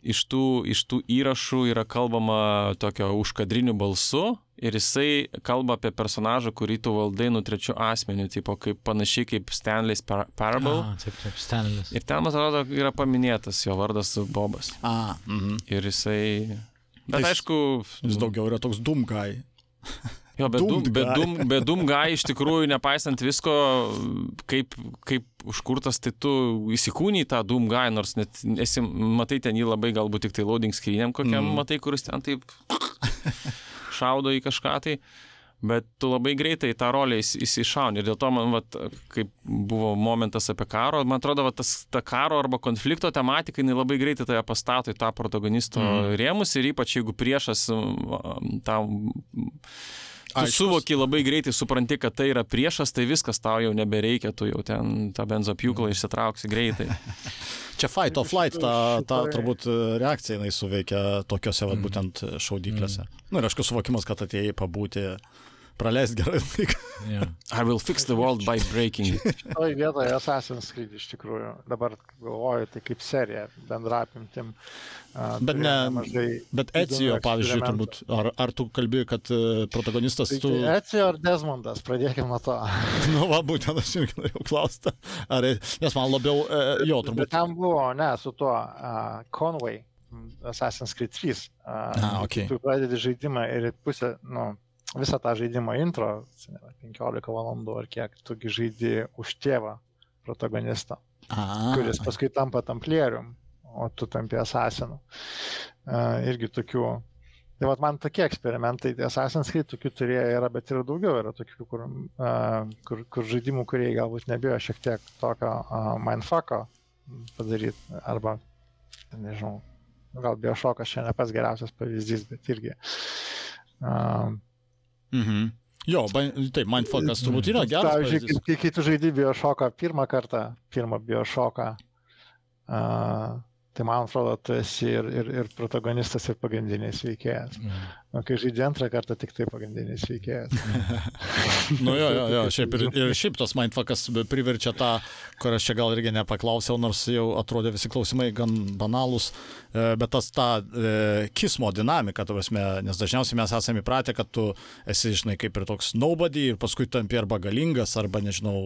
iš tų, iš tų įrašų yra kalbama tokio užkadriniu balsu ir jisai kalba apie personažą, kurį tu valdai nu trečiu asmeniu, tipo kaip panašiai kaip Stanley's Par Parable. A, taip, taip, Stanlis. Ir ten, man atrodo, yra paminėtas jo vardas Bobas. A, mhm. Ir jisai... Bet jis- aišku, Jis daugiau yra toks dumgai. <laughs> Jo, bet dum, bet dum, bet dum guy iš tikrųjų, nepaisant visko, kaip, kaip užkurtas, tai tu įsikūny tą dum guy, nors net esi, matai ten jį labai galbūt tik tai loading screenėm kokiam, Mm. matai, kuris ten taip šaudo į kažką tai. Bet tu labai greitai tą rolę įs- įsišauni ir dėl to man, vat, kaip buvo momentas apie karo, man atrodo, vat, tas, ta karo arba konflikto tematika, jinai labai greitai tave pastato į tą protagonisto Mhm. mm. rėmus ir ypač jeigu priešas tam Tu Aiškus. suvoki labai greitai, supranti, kad tai yra priešas, tai viskas tau jau nebereikia, tu jau ten tą benzopjūklą išsitrauksi greitai. <laughs> Čia fight or flight, ta, ta turbūt reakcija jinai suveikia tokiuose, vat, būtent e, šaudyklėse. Na ir aišku, suvokimas, kad atėjai pabūti, praleisti gerai laiką. Ja. I will fix the world by breaking it. <laughs> Šitoje vietoje Assassin's Creed iš tikrųjų, dabar galvoju, tai kaip serija, bendra apimtim. a, Bet ne- Bet Ecijo, pavyzdžiui, turbūt, ar, ar tu kalbėjai, kad e, protagonistas Tai tu... Ecijo ar Desmondas, pradėkime nuo to. <laughs> Nu, va, būtent aš irgi norėjau klausti. Ar, nes man labiau, e, jo, Bet turbūt. ten buvo, ne, su tuo uh, Conway, Assassin's Creed 3. Uh, A, okei. Tu pradedi žaidimą ir pusę, nu, visą tą žaidimo intro, atsimenu, 15 valandų ar kiek, tugi žaidži už tėvą protagonistą, A, kuris paskui tampa tamplierium. o tu tampi asasinu. Uh, irgi tokių. Tai vat man tokie eksperimentai, Assassin's Creed tokių turėjo yra, bet ir daugiau yra tokių, kur, uh, kur, kur žaidimų, kurie galbūt nebijo šiek tiek tokio uh, mindfucko padaryti, arba, nežinau, gal biošokas čia ne pats geriausias pavyzdys, bet irgi. Uh, mhm. Jo, taip, mindfuckas turbūt yra geras. Pavyzdžiui, kai, kai tu žaidži biošoką pirmą kartą, pirmą biošoką, uh, tai man atrodo, tu esi ir, ir, ir protagonistas, ir pagrindinis veikėjas. Mm. O kai žaidži antrą kartą, tik tai pagrindinis veikėjas. <laughs> nu jo, jo, jo, šiaip ir, ir šiaip tas mindfuckas priverčia tą, kur aš čia gal irgi nepaklausiau, nors jau atrodė visi klausimai gan banalūs, e, bet tas ta e, kismo dinamika, prasme, nes dažniausiai mes esame įpratę, kad tu esi, žinai, kaip ir toks nobody ir paskui tampi arba galingas, arba, nežinau,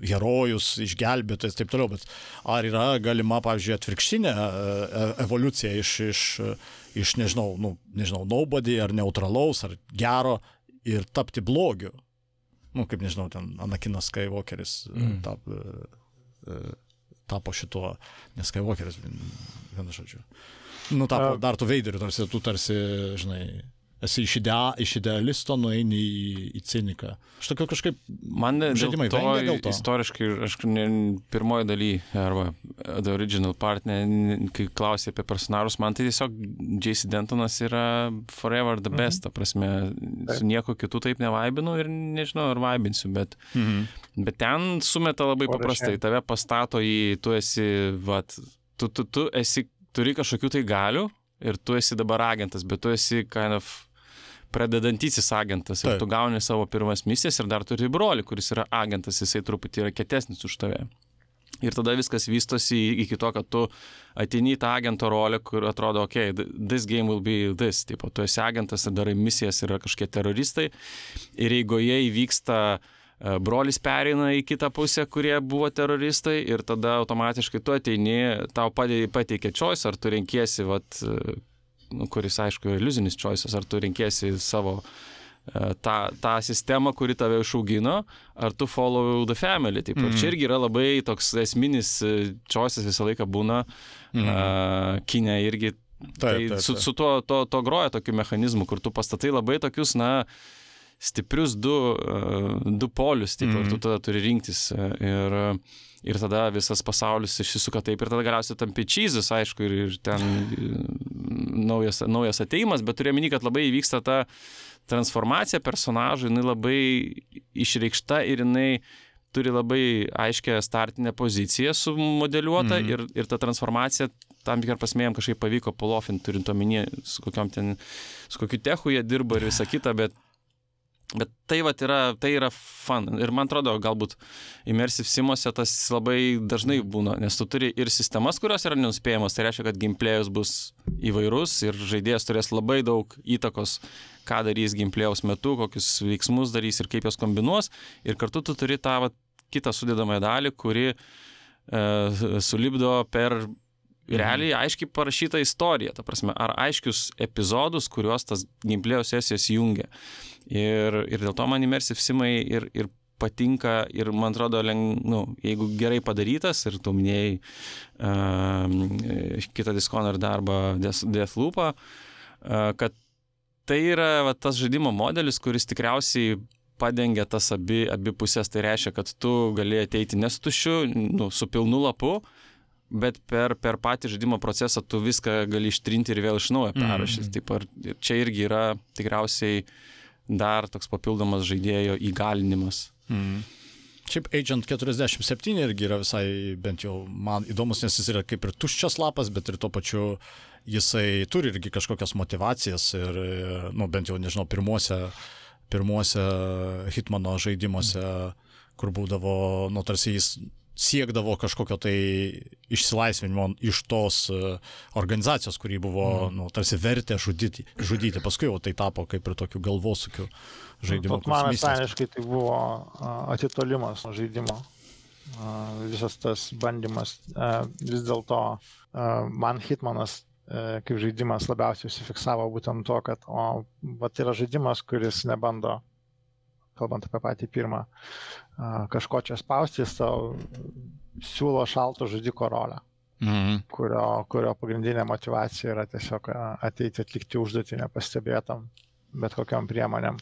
herojus, išgelbėtojas ir taip toliau, bet ar yra galima, pavyzdžiui, atvirkštinė e, e, evoliucija iš, iš iš, nežinau, nu, nežinau, nobody ar neutralaus, ar gero ir tapti blogiu. Nu, kaip nežinau, ten Anakinas Skywalkeris e, mm. tap, e, e, tapo šituo, nes Skywalkeris, vienu žodžiu. Nu, tapo dar tu veideriu, tarsi tu tarsi, žinai, esi iš, idea, iš idealisto nueini į, į ciniką. Aš tokio kažkaip... Man žaidimai to, dėl to. Istoriškai, aš ne, pirmoji daly, arba The Original Part, ne, kai klausė apie personažus, man tai tiesiog J.C. Dentonas yra forever the best, mhm. ta prasme, su nieko kitu taip nevaibinu ir nežinau, ar vaibinsiu, bet, mhm. bet ten sumeta labai paprastai, tave pastato į, tu esi, vat, tu, tu, tu esi, turi kažkokių tai galių ir tu esi dabar agentas, bet tu esi kind of pradedantysis agentas ir Taip. tu gauni savo pirmas misijas ir dar turi brolį, kuris yra agentas, jisai truputį yra kietesnis už tave. Ir tada viskas vystosi iki to, kad tu ateini į tą agento rolę, kur atrodo, okay, this game will be this. Tipo, tu esi agentas ir darai misijas, yra kažkokie teroristai. Ir jeigu jie įvyksta, e, brolis pereina į kitą pusę, kurie buvo teroristai ir tada automatiškai tu ateini, tau pateikia choice, ar tu renkiesi, vat, nu, kuris aišku iliuzinis choices, ar tu rinkėsi savo e, tą, tą sistemą, kuri tave išaugino, ar tu follow the family. Taip, mm. Čia irgi yra labai toks esminis e, choices visą laiką būna, mm. uh, kinė irgi. Taip, tai taip, taip. Su, su tuo to, to groja tokiu mechanizmu, kur tu pastatai labai tokius, na, stiprius du, uh, du polius, taip, mm. ir tu tada turi rinktis. Ir, uh, ir tada visas pasaulis išsisuka taip ir tada galiausiai tampi čyzis, aišku, ir, ir ten naujas, naujas ateimas, bet turiu meni, kad labai įvyksta ta transformacija personažų, jinai labai išreikšta ir jinai turi labai aiškę startinę poziciją sumodeliuotą mm. ir, ir ta transformacija tam tikrą prasme jam kažkaip pavyko pulofinti, turint omenyje, su ten, su kokiu techu jie dirba ir visa kita, bet Bet tai vat yra, tai yra fun. Ir man atrodo, galbūt immersive simuose tas labai dažnai būna, nes tu turi ir sistemas, kurios yra nenuspėjamas, tai reiškia, kad gameplay'us bus įvairus ir žaidėjas turės labai daug įtakos, ką darys gameplay'aus metu, kokius veiksmus darys ir kaip juos kombinuos. Ir kartu tu turi tą vat, kitą sudėdamąją dalį, kuri e, sulibdo per realiai aiškiai parašyta istorija, ta prasme, ar aiškius epizodus, kuriuos tas gameplayo sesijas jungia. Ir, ir dėl to man immersive simai ir, ir patinka ir man atrodo, leng, nu, jeigu gerai padarytas ir tu minėjai uh, kitą Dishonored darbą Deathloopą, uh, kad tai yra va, tas žaidimo modelis, kuris tikriausiai padengia tas abi, abi pusės, tai reiškia, kad tu gali ateiti nestušiu, nu, su pilnu lapu, bet per, per patį žaidimo procesą tu viską gali ištrinti ir vėl iš naujo perrašyti. Mm. Taip, ar čia irgi yra tikriausiai dar toks papildomas žaidėjo įgalinimas. Mm. Šiaip Agent 47 irgi yra visai, bent jau man įdomus, nes jis yra kaip ir tuščias lapas, bet ir tuo pačiu jisai turi irgi kažkokias motivacijas ir, nu, bent jau, nežinau, pirmuose, pirmuose Hitmano žaidimuose, kur būdavo, nu, tarsi jis siekdavo kažkokio tai išsilaisvinimo iš tos e, organizacijos, kuri buvo, mm. nu, tarsi vertė žudyti, žudyti. Paskui jau tai tapo kaip ir tokiu galvosukiu žaidimu. Man asmeniškai tai buvo atitolimas nuo žaidimo. Visas tas bandymas. Vis dėlto man Hitmanas kaip žaidimas labiausiai užsifiksavo būtent to, kad o, vat yra žaidimas, kuris nebando kalbant apie patį pirmą, kažko čia spausti, jis tau siūlo šalto žudiko rolę. Mhm. kurio, kurio pagrindinė motivacija yra tiesiog ateiti atlikti užduotį nepastebėtam, bet kokiam priemonėm.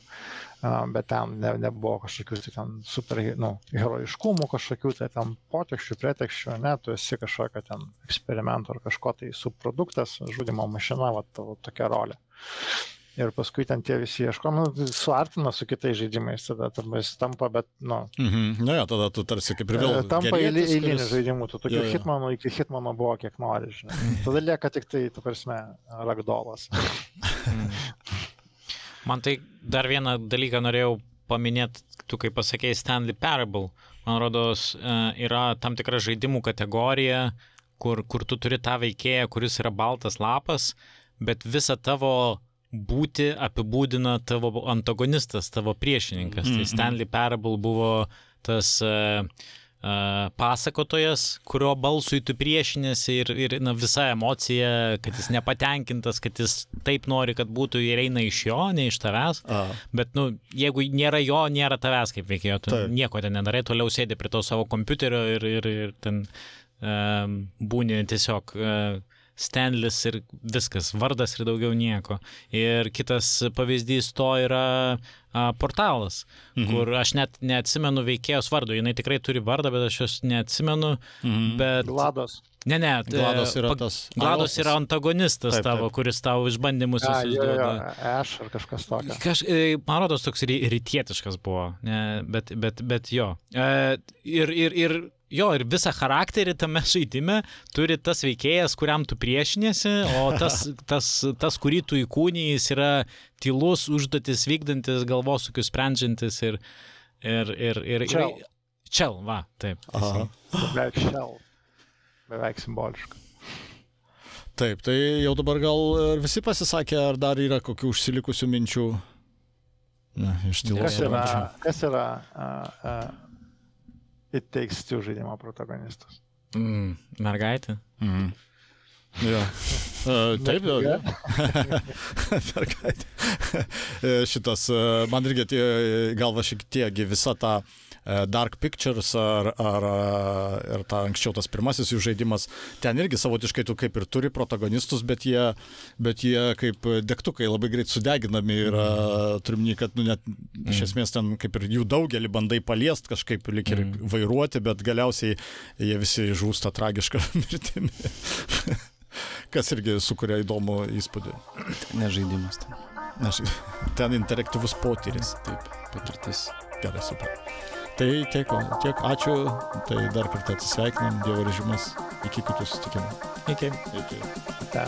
Bet ten ne, nebuvo kažkokių tai ten super, nu, herojiškumų, kažkokių tai ten potekščių, pretekščių, ne, tu esi kažkokio ten eksperimento ar kažko tai subproduktas, žudimo mašina, va tavo tokia rolė. Ir paskui ten tie visi ieškomi, suartina su kitais žaidimais, tada jis tampa, bet, nu, Mhm. Na jo, tada tu tarsi kaip ir vėl. E, Tampa gerietis, eilinių kuris- žaidimų, tu tokių hitmanų iki hitmano buvo kiek nori, žinai. Tada lieka tik tai, tu prasme, ragdolas. <laughs> Man tai dar vieną dalyką norėjau paminėti, tu kaip pasakėjai Stanley Parable. Man rodos, e, yra tam tikra žaidimų kategorija, kur, kur tu turi tą veikėją, kuris yra baltas lapas, bet visą tavo būti apibūdina tavo antagonistas, tavo priešininkas. Tai Mhm. Stanley Parable buvo tas uh, pasakotojas, kurio balsui tu priešinėsi ir, ir na, visa emocija, kad jis nepatenkintas, kad jis taip nori, kad būtų ir eina iš jo, ne iš tavęs. A, Bet, nu, jeigu nėra jo, nėra tavęs kaip veikėjo, tu Taip. nieko ten nedarai, toliau sėdi prie to savo kompiuterio ir, ir, ir ten um, būni tiesiog uh, Stanlis ir viskas, vardas ir daugiau nieko. Ir kitas pavyzdys to yra uh, portalas, mhm. kur aš net neatsimenu veikėjos vardo, jinai tikrai turi vardą, bet aš jos neatsimenu. mhm. Bet... Glados. Ne, ne, Glados yra tas Glados yra antagonistas Taip, tavo, taip. kuris tau išbandymus A, duoda. Eš ar kažkas tokio. Kaž, e, man rodos, toks ry- rytietiškas buvo, ne, bet, bet, bet jo. E, ir, ir, ir, jo, ir visą charakterį tame žaidime turi tas veikėjas, kuriam tu priešinėsi, o tas, <laughs> tas, tas kurį tu įkūnijai, yra tylus, užduotis vykdantis, galvosukius sprendžiantis ir... ir, ir, ir, ir Čel. Čel, va, taip. Beveik šel. Beveik simboliška. Taip, tai jau dabar gal visi pasisakė, ar dar yra kokių užsilikusių minčių? Ne, iš tylos. Kas yra, kas yra uh, uh, It Takes Two žaidimo protagonistas? Mm, mergaitė. Mhm. Jo. Uh, taip. <laughs> Mergaitė. E, Šitas, e, man irgi galva šiek tiek visa ta e, Dark Pictures ar, ar, ar ta anksčiau tas pirmasis jų žaidimas, ten irgi savotiškai tu kaip ir turi protagonistus, bet jie, bet jie kaip degtukai labai greit sudeginami ir turimni, kad nu, net iš esmės ten kaip ir jų daugelį bandai paliest kažkaip lik ir vairuoti, bet galiausiai jie visi žūsta tragišką <laughs> mirtimi. Kas irgi sukuria įdomų įspūdį. Nežaidimas ten. Aš, <laughs> ten interaktyvus potyris. Taip, patirtis. Gerai, super. Tai tiek, tiek, ačiū. Tai dar kartą atsisveikinam, Dievo režimas. Iki kitų susitikimų. Iki. Iki. Ta.